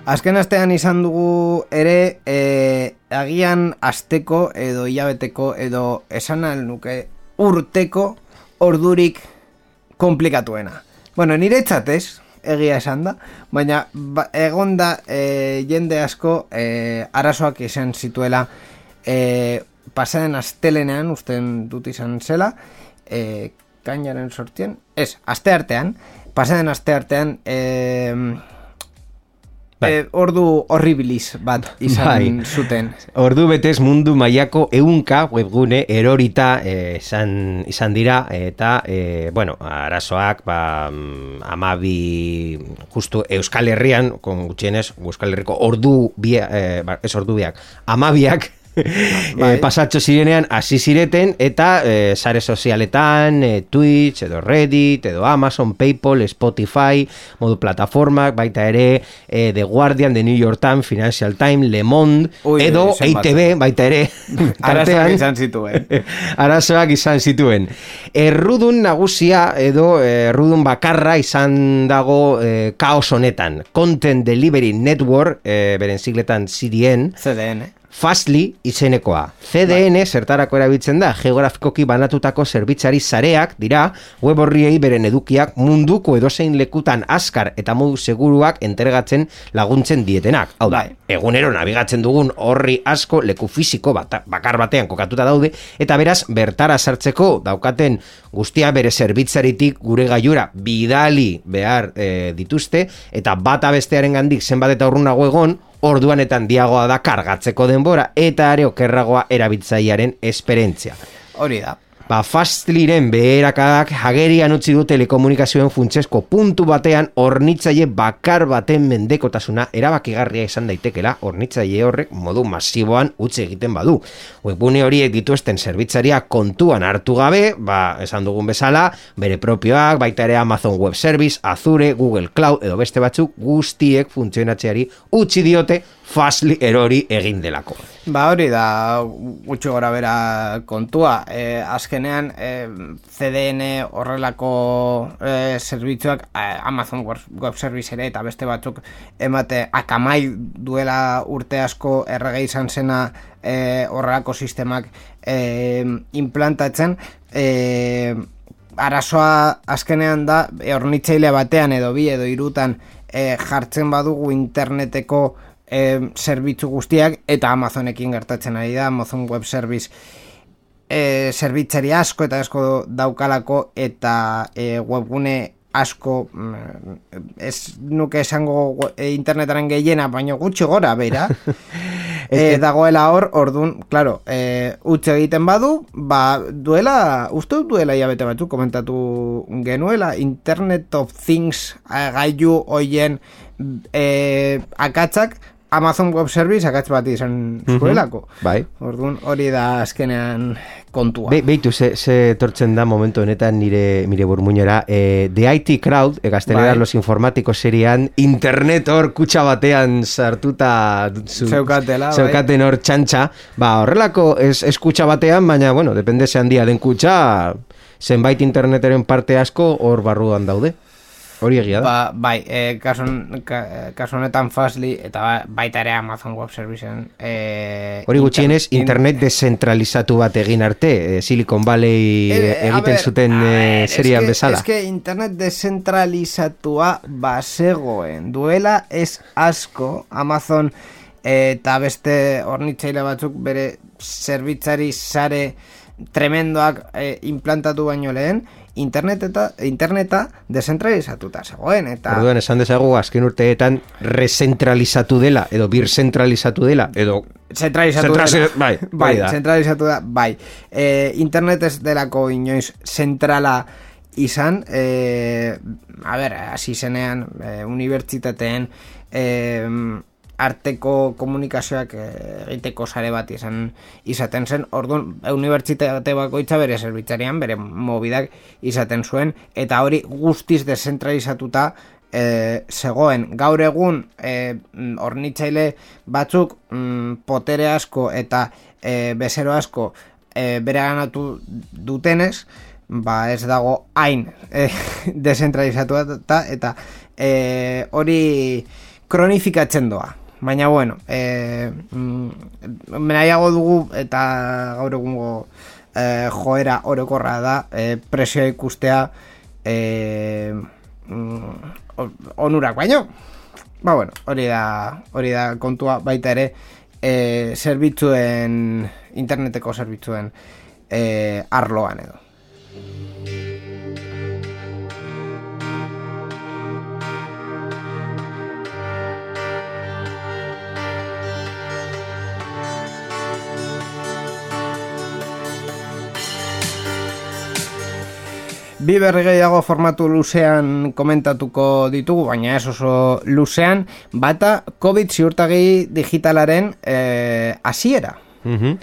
Azken astean izan dugu ere e, agian asteko edo hilabeteko edo esan nuke urteko ordurik komplikatuena. Bueno, nire txatez, egia esan da, baina ba, egon da e, jende asko e, arazoak izan zituela e, pasaren astelenean, usten dut izan zela, e, kainaren sortien, ez, aste artean, pasaren aste artean, e, Bai. Eh, ordu horribiliz bat izan bai. zuten. Ordu betez mundu mailako eunka webgune erorita eh, izan, dira eta eh, bueno, arazoak ba, mm, amabi justu Euskal Herrian, kon gutxienez Euskal Herriko ordu bia, eh, ba, ez ordu biak, amabiak. <laughs> e, pasatxo zirenean hasi zireten eta e, sare sozialetan, e, Twitch edo Reddit, edo Amazon, Paypal, Spotify, modu plataformak, baita ere e, The Guardian, The New York Times, Financial Times, Le Monde, Ui, edo EITB, baita ere <laughs> arazoak izan zituen. <laughs> Arazoak izan zituen. Errudun nagusia edo errudun bakarra izan dago e, kaos honetan. Content Delivery Network, e, beren sigletan CDN CDN Fastly izenekoa. CDN bai. zertarako erabiltzen da, geografikoki banatutako zerbitzari zareak dira, web horriei beren edukiak munduko edozein lekutan askar eta modu seguruak entregatzen laguntzen dietenak. Hau da, bai. egunero nabigatzen dugun horri asko leku fisiko bat, bakar batean kokatuta daude, eta beraz bertara sartzeko daukaten guztia bere zerbitzaritik gure gaiura bidali behar e, dituzte, eta bata bestearen gandik zenbat eta urrunago egon, orduanetan diagoa da kargatzeko denbora eta are okerragoa erabiltzailearen esperientzia. Hori da. Ba, Fastliren beherakadak hagerian utzi du telekomunikazioen funtsesko puntu batean hornitzaile bakar baten mendekotasuna erabakigarria izan daitekela hornitzaile horrek modu masiboan utzi egiten badu. Webune horiek dituzten zerbitzaria kontuan hartu gabe, ba, esan dugun bezala, bere propioak, baita ere Amazon Web Service, Azure, Google Cloud edo beste batzuk guztiek funtzionatzeari utzi diote Fastly erori egin delako. Ba hori da gutxi gora bera kontua. E, azkenean e, CDN horrelako e, zerbitzuak e, Amazon Web Service ere eta beste batzuk emate akamai duela urte asko errege izan zena e, horrelako sistemak e, implantatzen e, arazoa azkenean da e, ornitzaile batean edo bi edo irutan e, jartzen badugu interneteko e, zerbitzu guztiak eta Amazonekin gertatzen ari da Amazon Web Service e, zerbitzari asko eta asko daukalako eta e, webgune asko mm, ez nuke esango internetaren gehiena baino gutxi gora bera. <laughs> E, dagoela hor ordun claro e, utxe egiten badu ba duela uste duela bete batzu komentatu genuela internet of things gaiu hoien e, akatzak Amazon Web Service akatz bat izan zuelako. Bai. Orduan hori da azkenean kontua. Be, beitu, ze, ze tortzen da momentu honetan nire, nire burmuñera. E, The IT Crowd, e, gaztelera Bai. los informatikos serian, internet hor kutsa batean sartuta zu, Zeukatela, bai. zeukaten hor txantxa. Ba, horrelako ez, ez kutsa batean, baina, bueno, depende ze handia den kutsa, zenbait interneteren parte asko hor barruan daude. Hori egia da. Ba, bai, e, kasu, ka, kasu honetan Fastly eta ba- baita ere Amazon Web Serviceen e, Hori gutxienez, inter- internet dezentralizatu bat egin arte, eh, Silicon Valley Eh, a egiten ber, zuten eh, es serian que- bezala. Es que internet dezentralizatua basegoen. Duela ez asko Amazon eh, eta beste hornitzaile batzuk bere zerbitzari sare tremendoak eh, implantatu baino lehen internet eta interneta dezentralizatuta zegoen eta Orduan esan dezagu azken urteetan rezentralizatu dela edo birzentralizatu dela edo Zentralizatu Zentraliza- dela. bai, <laughs> bai, da. zentralizatu da, bai. E, internet ez delako inoiz zentrala izan, e, a ber, hasi zenean, e, unibertsitateen e, arteko komunikazioak e, egiteko sare bat izan izaten zen, orduan unibertsitate bakoitza bere zerbitzarian, bere mobidak izaten zuen, eta hori guztiz dezentralizatuta e, zegoen. Gaur egun e, mm, hornitzaile batzuk mm, potere asko eta e, bezero asko e, bere ganatu dutenez ba ez dago hain <laughs> e, dezentralizatu eta, eta e, hori kronifikatzen doa baina bueno e, mm, nahiago dugu eta gaur egungo e, joera orokorra da e, presioa ikustea e, mm, onurak baino. Ba bueno, hori da hori da kontua baita ere e, zerbitzuen interneteko zerbitzuen e, arloan edo Bi berri gehiago formatu luzean komentatuko ditugu, baina ez oso luzean, bata COVID ziurtagi digitalaren eh, hasiera. Mhm.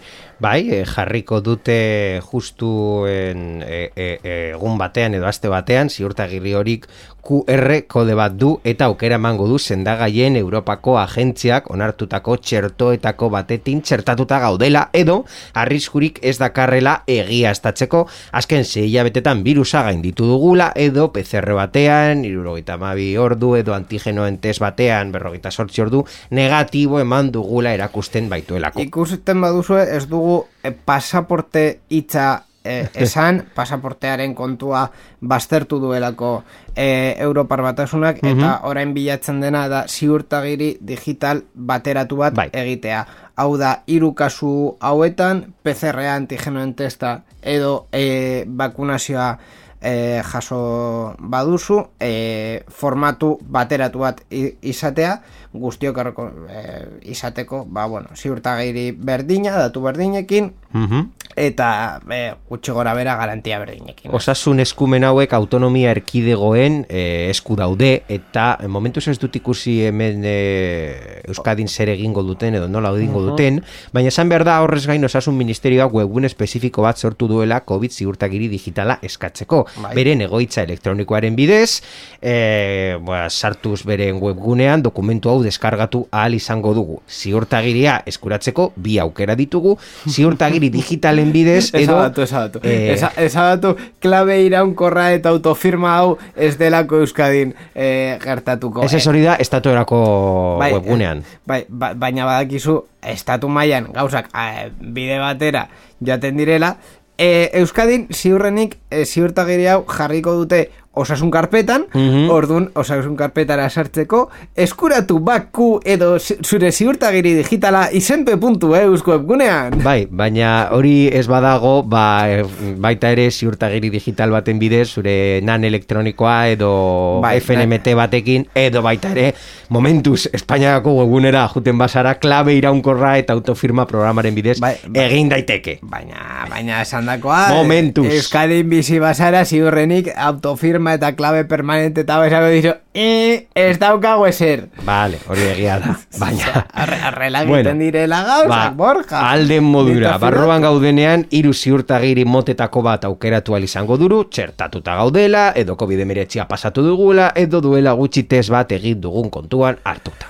Bai, eh, jarriko dute justu en, e, e, e, egun batean edo aste batean, ziurtagirri horik QR kode bat du eta aukera emango du sendagaien Europako agentziak onartutako txertoetako batetin txertatuta gaudela edo arriskurik ez dakarrela egiaztatzeko azken zei hilabetetan virusa gainditu dugula edo PCR batean, irurogeita mabi ordu edo antigenoen test batean, berrogeita sortzi ordu, negatibo eman dugula erakusten baituelako. Ikusten baduzue ez dugu eh, pasaporte hitza eh, esan, pasaportearen kontua baztertu duelako eh, Europar batasunak, eta orain bilatzen dena da ziurtagiri digital bateratu bat Bai. egitea. Hau da, hiru kasu hauetan, PCR antigenoen testa edo eh, bakunazioa e, jaso baduzu e, formatu bateratu bat izatea guztiok erreko, e, izateko ba, bueno, ziurtagiri berdina, datu berdinekin Mhm. eta e, gutxi gora bera garantia berdinekin Osasun eskumen hauek autonomia erkidegoen eh, esku daude eta eh, momentuz ez dut ikusi hemen eh, Euskadin zer egingo duten edo nola egingo duten, baina esan behar da horrez gain osasun ministerioak webgune espezifiko bat sortu duela COVID ziurtagiri digitala eskatzeko. Bai. Beren egoitza elektronikoaren bidez, eh, ba, sartuz beren webgunean dokumentu hau deskargatu ahal izango dugu. Ziurtagiria eskuratzeko bi aukera ditugu, ziurtagiri digitalen bidez <laughs> edo Ezabatu, ezabatu. eh, Eza- ezabatu, klabe iraunkorra eta autofirma hau ez delako Euskadin eh, gertatuko. Ez ez hori da, estatuerako Bai, webgunean. eh, Bai, ba, baina badakizu estatu mailan gauzak eh, bide batera joaten direla, e, Euskadin ziurrenik e, ziurtagiri hau jarriko dute osasun karpetan, Mhm. ordun osasun karpetara sartzeko, eskuratu baku edo zure ziurtagiri digitala izenpe puntu, eh, eusko webgunean. Bai, baina hori ez badago, ba, eh, baita ere ziurtagiri digital baten bidez, zure nan elektronikoa edo Bai, FNMT batekin, edo baita ere, momentuz, Espainiako webgunera juten basara, klabe iraunkorra eta autofirma programaren bidez, Bai, bai. egin daiteke. Baina, baina esan dakoa, Momentuz. Euskadin bizi basara ziurrenik autofirma firma eta klabe permanente eta besako dizo, e, ez daukago eser. Vale, hori egia da. <laughs> Baina, Arrela Bueno. direla gauzak, ba, borja. alden modura, Eta barruan gaudenean, hiru ziurtagiri motetako bat aukeratu izango duru, txertatuta gaudela, edo COVID-19 pasatu dugula, edo duela gutxi test bat egin dugun kontuan hartuta.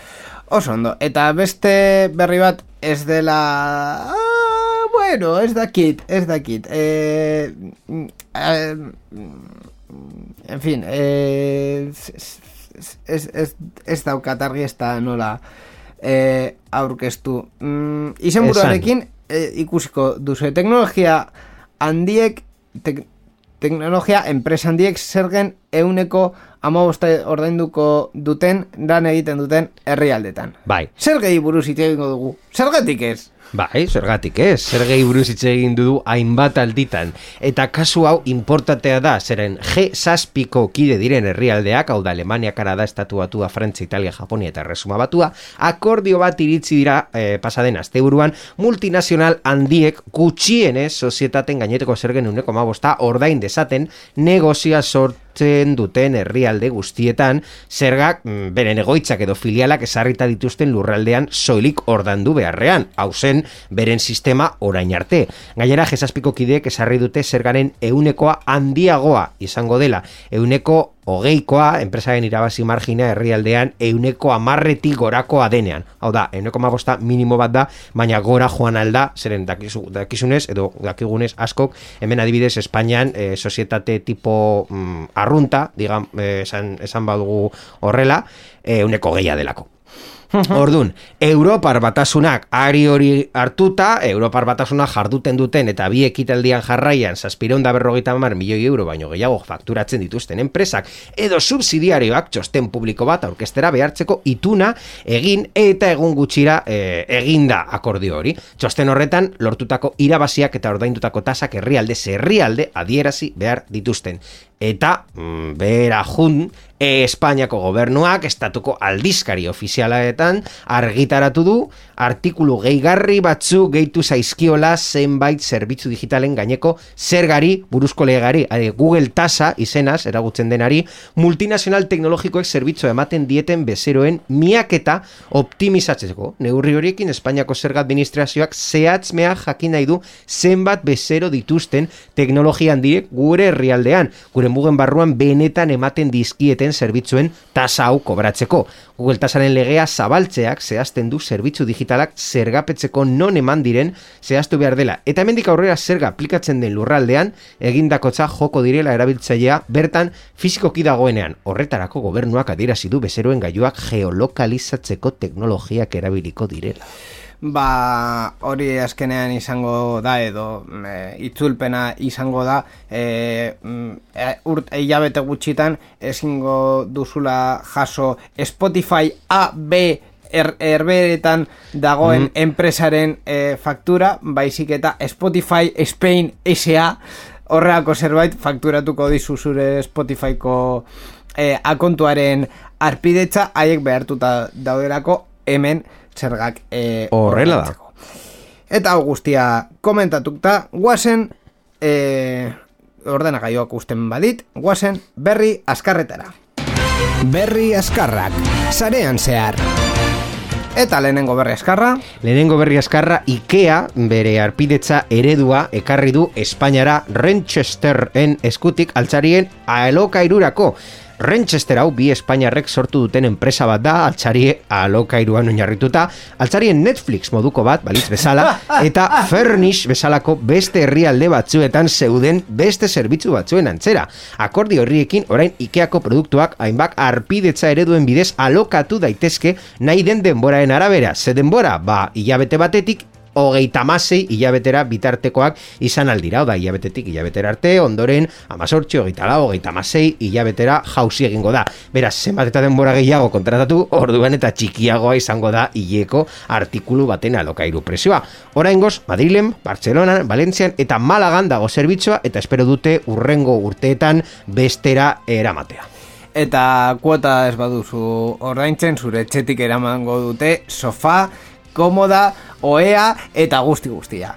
Oso ondo, eta beste berri bat ez dela... Ah, bueno, ez dakit, ez dakit. Eh, mm, eh, en fin, eh, ez, ez, ez, ez daukat argi ez da nola eh, aurkeztu. Mm, izenburuarekin eh, ikusiko duzu. Teknologia handiek, tek, teknologia enpresa handiek zergen euneko amabosta ordainduko duten, lan egiten duten herrialdetan. Bai, Zergei buruz hitz egingo dugu. Zergatik ez? Bai, zergatik ez, zer gehi buruz hitz egin dudu hainbat alditan. Eta kasu hau importantea da, zeren G saspiko kide diren herrialdeak, hau da Alemania, Kanada, Estatu Batua, Frantza, Italia, Japonia eta Resuma Batua, akordio bat iritzi dira eh, pasaden asteburuan multinazional handiek gutxienez sozietaten gaineteko zergen uneko mabosta ordain dezaten negozia sort hartzen duten herrialde guztietan, zergak mm, beren egoitzak edo filialak esarrita dituzten lurraldean soilik ordandu beharrean, hau zen beren sistema orain arte. Gainera, jesazpiko kideek esarri dute zergaren eunekoa handiagoa izango dela, euneko hogeikoa, enpresaren irabazi margina herrialdean euneko amarretik gorakoa denean. Hau da, euneko magosta minimo bat da, baina gora joan alda, zeren dakizu, dakizunez, edo dakigunez askok, hemen adibidez Espainian, eh, sozietate tipo mm, arrunta, digam, eh, esan, esan badugu horrela, eh, euneko geia delako. <laughs> Ordun, Europar batasunak ari hori hartuta, Europar batasunak jarduten duten eta bi ekitaldian jarraian zazpireun da berrogeita hamar milioi euro baino gehiago fakturatzen dituzten enpresak edo subsidiarioak txosten publiko bat aurkestera behartzeko ituna egin eta egun gutxira e, eginda akordio hori. Txosten horretan lortutako irabaziak eta ordaindutako tasak herrialde herrialde adierazi behar dituzten. Eta mm, behera jun e, Espainiako gobernuak estatuko aldizkari ofizialaetan argitaratu du artikulu gehigarri batzu gehitu zaizkiola zenbait zerbitzu digitalen gaineko zergari buruzko legari Google tasa izenaz eragutzen denari multinazional teknologikoek zerbitzu ematen dieten bezeroen miaketa optimizatzeko. Neurri horiekin Espainiako zerga administrazioak zehatzmea jakin nahi du zenbat bezero dituzten teknologia handiek gure herrialdean, gure mugen barruan benetan ematen dizkieten zerbitzuen tasa hau kobratzeko. Google tasaren legea zabaltzeak zehazten du zerbitzu digitalak zergapetzeko non eman diren zehaztu behar dela. Eta hemendik aurrera zerga aplikatzen den lurraldean egindakotza joko direla erabiltzailea bertan fizikoki dagoenean. Horretarako gobernuak adierazi du bezeroen gailuak geolokalizatzeko teknologiak erabiliko direla. Ba, hori azkenean izango da edo e, itzulpena izango da e, mm, e, urt hilabete gutxitan ezingo duzula jaso Spotify A, B er, erberetan dagoen enpresaren e, faktura, baizik eta Spotify Spain SA horreako zerbait fakturatuko dizu zure Spotifyko e, akontuaren arpidetza haiek behartuta dauderako hemen zergak e, Horrela da. Eta hau guztia komentatuta, guazen e, ordenagailuak usten badit, guazen berri askarretara. Berri askarrak, sarean zehar. Eta lehenengo berri askarra, Lehenengo berri askarra Ikea bere arpidetza eredua ekarri du Espainiara Renchesteren eskutik altzarien alokairurako. Renchester hau bi Espainiarrek sortu duten enpresa bat da, altzarie alokairuan oinarrituta, altzarien Netflix moduko bat, balitz bezala, <laughs> eta Furnish bezalako beste herrialde batzuetan zeuden beste zerbitzu batzuen antzera. Akordio horriekin orain Ikeako produktuak hainbak arpidetza ereduen bidez alokatu daitezke nahi den denboraren arabera. Ze denbora? Ba, hilabete batetik hogeita masei hilabetera bitartekoak izan aldira, oda hilabetetik hilabetera arte, ondoren amazortzi, hogeita lau, hogeita masei hilabetera jauzi egingo da. Beraz, zenbat eta denbora gehiago kontratatu, orduan eta txikiagoa izango da hileko artikulu baten alokairu presioa. Oraingoz, Madrilen, Bartzelonan, Valentzian eta Malagan dago zerbitzua eta espero dute urrengo urteetan bestera eramatea. eta kuota ez baduzu ordaintzen zure etxetik eramango dute sofa, komoda, oea eta guzti guztia.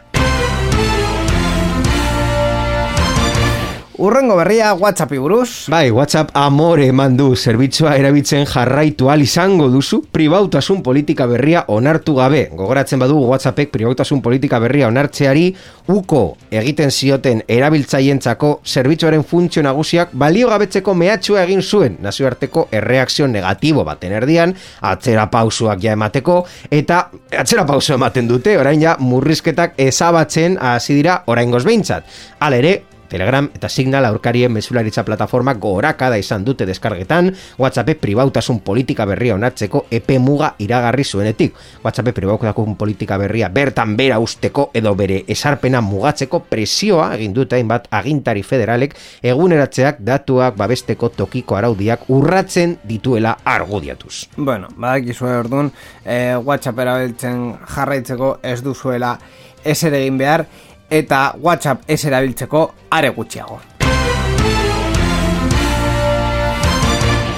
Urrengo berria WhatsAppi buruz. Bai, WhatsApp amore eman du zerbitzua erabiltzen jarraitu al izango duzu pribautasun politika berria onartu gabe. Gogoratzen badu WhatsAppek pribautasun politika berria onartzeari uko egiten zioten erabiltzaientzako zerbitzuaren funtzio nagusiak balio gabetzeko mehatxua egin zuen nazioarteko erreakzio negatibo baten erdian, atzera pausuak ja emateko, eta atzera pausu ematen dute, orain ja murrizketak ezabatzen hasi dira oraingoz behintzat. Hala ere, Telegram eta Signal aurkarien mesularitza plataforma gorakada izan dute deskargetan, WhatsApp pribautasun politika berria onartzeko epe muga iragarri zuenetik. WhatsApp pribautasun politika berria bertan bera usteko edo bere esarpena mugatzeko presioa egin dute hainbat agintari federalek eguneratzeak datuak babesteko tokiko araudiak urratzen dituela argudiatuz. Bueno, badakizue orduan, eh, WhatsApp erabiltzen jarraitzeko ez duzuela ez ere egin behar, eta WhatsApp ez erabiltzeko are gutxiago.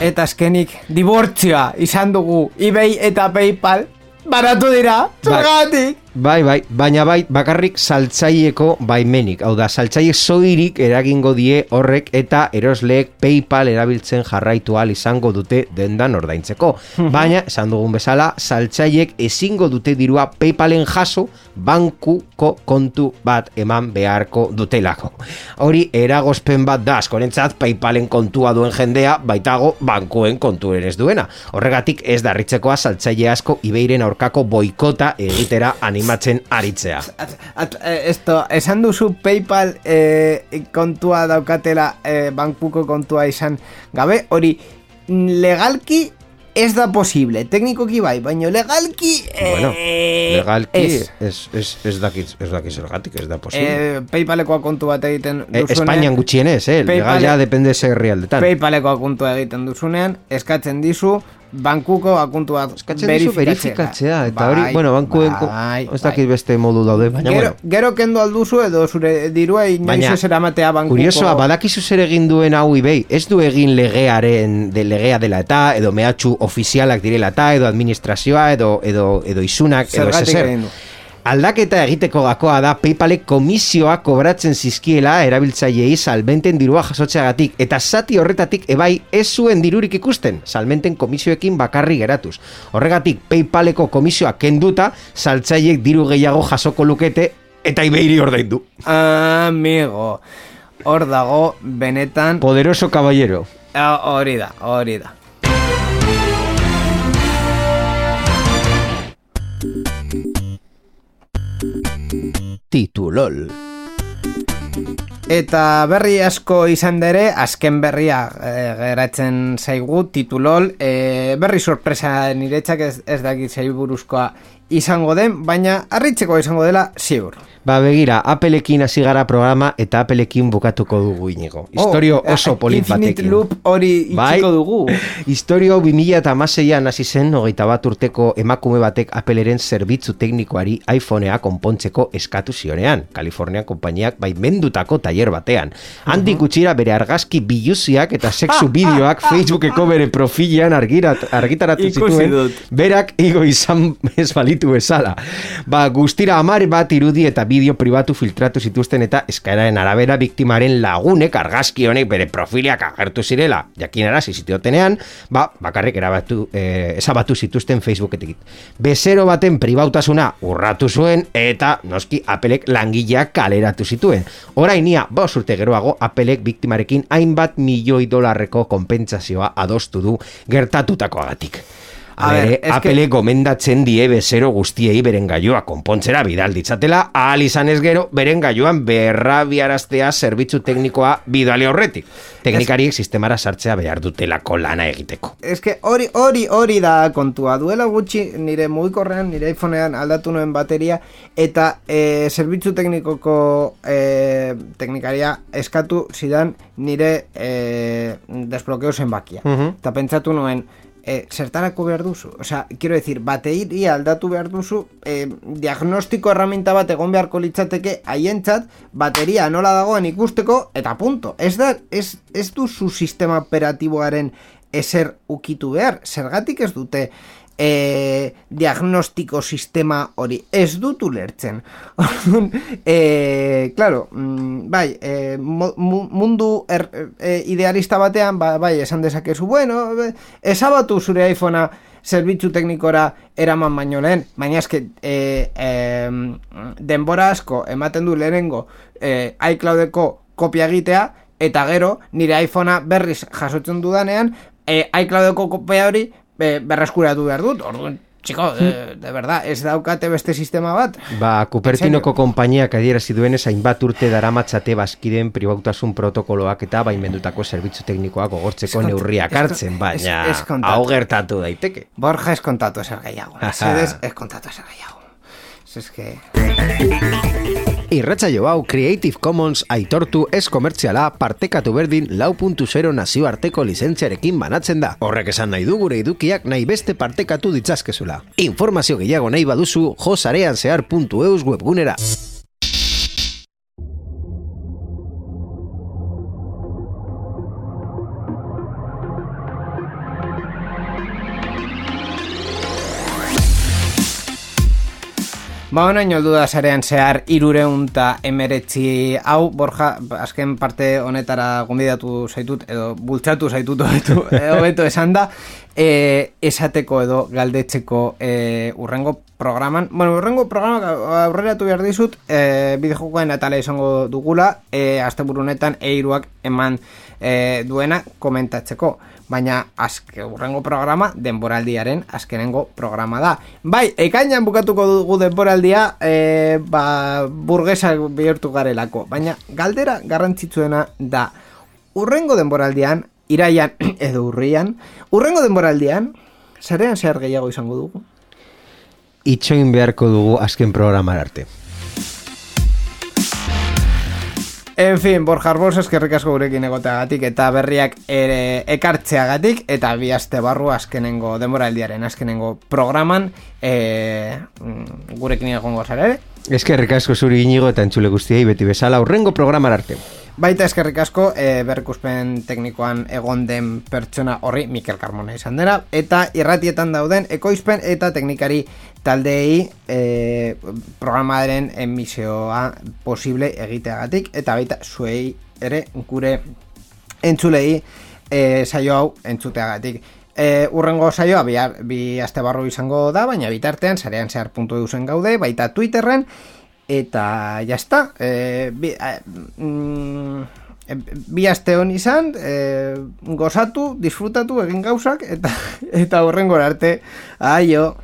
Eta azkenik, dibortzioa izan dugu eBay eta PayPal baratu dira, zurgatik! Bai, bai, baina bai, bakarrik saltzaieko baimenik. Hau da, saltzaile zoirik eragingo die horrek eta erosleek PayPal erabiltzen jarraitu al izango dute dendan ordaintzeko. Baina, esan dugun bezala, saltzaileek ezingo dute dirua PayPalen jaso bankuko kontu bat eman beharko dutelako. Hori, eragozpen bat da, askorentzat PayPalen kontua duen jendea, baitago bankuen kontu ez duena. Horregatik ez darritzekoa saltzaile asko ibeiren aurkako boikota egitera animatzen aritzea. At, eh, esto, esan duzu PayPal eh, kontua daukatela eh, bankuko kontua izan gabe, hori legalki ez da posible, teknikoki bai, baina legalki eh, Bueno, legalki ez. ez, ez, ez dakit, ez zergatik, ez da posible. Eh, PayPalekoa kontu bat egiten Eh, duzunean Espainian gutxienez, eh? Legal PayPal- ja depende ze herrialdetan. PayPalekoa kontua egiten duzunean eskatzen dizu bankuko akuntu bat Eskatzen dizu verifikatzea, eta hori, bueno, bankuen, bai, ez dakit beste modu daude, baina Gero, bueno. gero kendo alduzu edo zure dirua inoiz Baina, ez eramatea bankuko Kuriosoa, badakizu zer egin duen hau ibei, ez du egin legearen, de legea dela eta, edo mehatxu ofizialak direla eta, edo administrazioa, edo, edo, edo isunak, edo ezer. Aldaketa egiteko gakoa da PayPalek komisioa kobratzen zizkiela erabiltzaileei salmenten dirua jasotzeagatik eta zati horretatik ebai ez zuen dirurik ikusten salmenten komisioekin bakarri geratuz. Horregatik PayPaleko komisioa kenduta saltzaileek diru gehiago jasoko lukete eta ibeiri ordaindu. Amigo Hor dago benetan Poderoso caballero. Ah, Hori da, hori da Titulol. Eta berri asko izan dere, azken berria e, geratzen zaigu, titulol, e, berri sorpresa niretzak ez, ez dakit zei buruzkoa izango den, baina harritzeko izango dela ziur. Ba begira, Appleekin hasi gara programa eta Appleekin bukatuko dugu inigo. Historio Oh, oso eh, polit Infinite batekin. Loop hori Bai. itxiko dugu. <laughs> Historio 2000 eta amaseian hasi zen hogeita bat urteko emakume batek Appleren zerbitzu teknikoari iPhonea konpontzeko eskatu zionean. Kalifornian konpainiak baimendutako tailer batean. Handik gutxira bere argazki biluziak eta sexu <laughs> bideoak Facebookeko bere profilean argirat, argitaratu zituen. Berak igo izan ez balitu bezala. Ba, guztira amar bat irudi eta bideo pribatu filtratu zituzten eta eskaeraren arabera biktimaren lagunek argazki honek bere profiliak agertu zirela jakinarazi zitiotenean, ba, bakarrik erabatu, eh, ezabatu zituzten Facebooketik. Bezero baten pribautasuna urratu zuen eta noski Applek langileak kaleratu zituen. Orainia, bos urte geroago, Applek biktimarekin hainbat milioi dolarreko konpentsazioa adostu du gertatutakoagatik. A ber, ber, es que- gomendatzen die bezero guztiei beren gaioa konpontzera bidal ditzatela, ahal izan ez gero, beren gaioan berrabiaraztea zerbitzu teknikoa bidale horretik. Teknikariek sistemara sartzea behar dutelako lana egiteko. Ez que hori, hori, hori da kontua. Duela gutxi nire mugikorrean, nire iPhonean aldatu nuen bateria, eta e, zerbitzu teknikoko e, teknikaria eskatu zidan nire e, desblokeo zenbakia. Mhm. Eta pentsatu nuen, e, zertarako behar duzu? Osea, quiero decir, bateria aldatu behar duzu, e, diagnostiko herramienta bat egon beharko litzateke haientzat, bateria nola dagoen ikusteko, eta punto. Ez da, ez, ez duzu sistema operatiboaren ezer ukitu behar, zergatik ez dute e, diagnostiko sistema hori ez dut ulertzen. <laughs> e, claro, mm, bai, e, mundu er, e, idealista batean, ba, bai, esan dezakezu, bueno, esabatu zure iPhonea zerbitzu teknikora eraman baino lehen, baina eske e, e, denbora asko ematen du lehenengo e, iCloudeko kopia egitea, eta gero nire iPhonea berriz jasotzen dudanean, e, iCloudeko kopia hori be, berreskuratu behar dut, orduan, txiko, de, de verdad, ez daukate beste sistema bat? Ba, Kupertinoko konpainiak adierazi duen esain bat urte daramatzate baskiden pribautasun protokoloak eta baimendutako zerbitzu teknikoak ogortzeko neurriak hartzen, baina hau gertatu daiteke. Borja ez kontatu ezer gehiago, ez kontatu ezer gehiago. Ez que... Irratzaio hau Creative Commons aitortu ez komertziala partekatu berdin lau puntu zero nazioarteko lizentziarekin banatzen da. Horrek esan nahi du gure idukiak nahi beste partekatu ditzazkezula. Informazio gehiago nahi baduzu josareanzear.eus webgunera. Ba, hona inoldu da zarean zehar irureunta emeretzi hau, Borja, azken parte honetara gombidatu zaitut, edo bultzatu zaitut hobetu, hobetu esan da, e, esateko edo galdetzeko e, urrengo programan. Bueno, urrengo programa aurreratu behar dizut, e, bideojokoen atala izango dugula, e, azte burunetan eiruak eman e, duena komentatzeko baina azke urrengo programa denboraldiaren azkenengo programa da. Bai, ekainan bukatuko dugu denboraldia e, ba, burgesa bihurtu garelako, baina galdera garrantzitsuena da urrengo denboraldian, iraian <clears throat> edo urrian, urrengo denboraldian, zarean zehar gehiago izango dugu? Itxoin beharko dugu azken programar arte. En fin, Borja Arbos eskerrik asko gurekin egoteagatik eta berriak ere ekartzeagatik eta bi aste barru azkenengo demoraldiaren azkenengo programan e, gurekin egongo zara ere. Eskerrik asko zuri inigo eta entzule guztiei beti bezala urrengo programar arte. Baita eskerrik asko, e, berkuspen teknikoan egon den pertsona horri Mikel Carmona izan dena, eta irratietan dauden ekoizpen eta teknikari taldei e, programaren emisioa posible egiteagatik, eta baita zuei ere gure entzulei e, saio hau entzuteagatik. E, urrengo saioa bi, bi aste barru izango da, baina bitartean, zarean zehar puntu eusen gaude, baita Twitterren, eta ya está eh, bi, eh, mm, bi aste hon izan eh, gozatu, disfrutatu egin gauzak eta <laughs> eta horrengora arte. Aio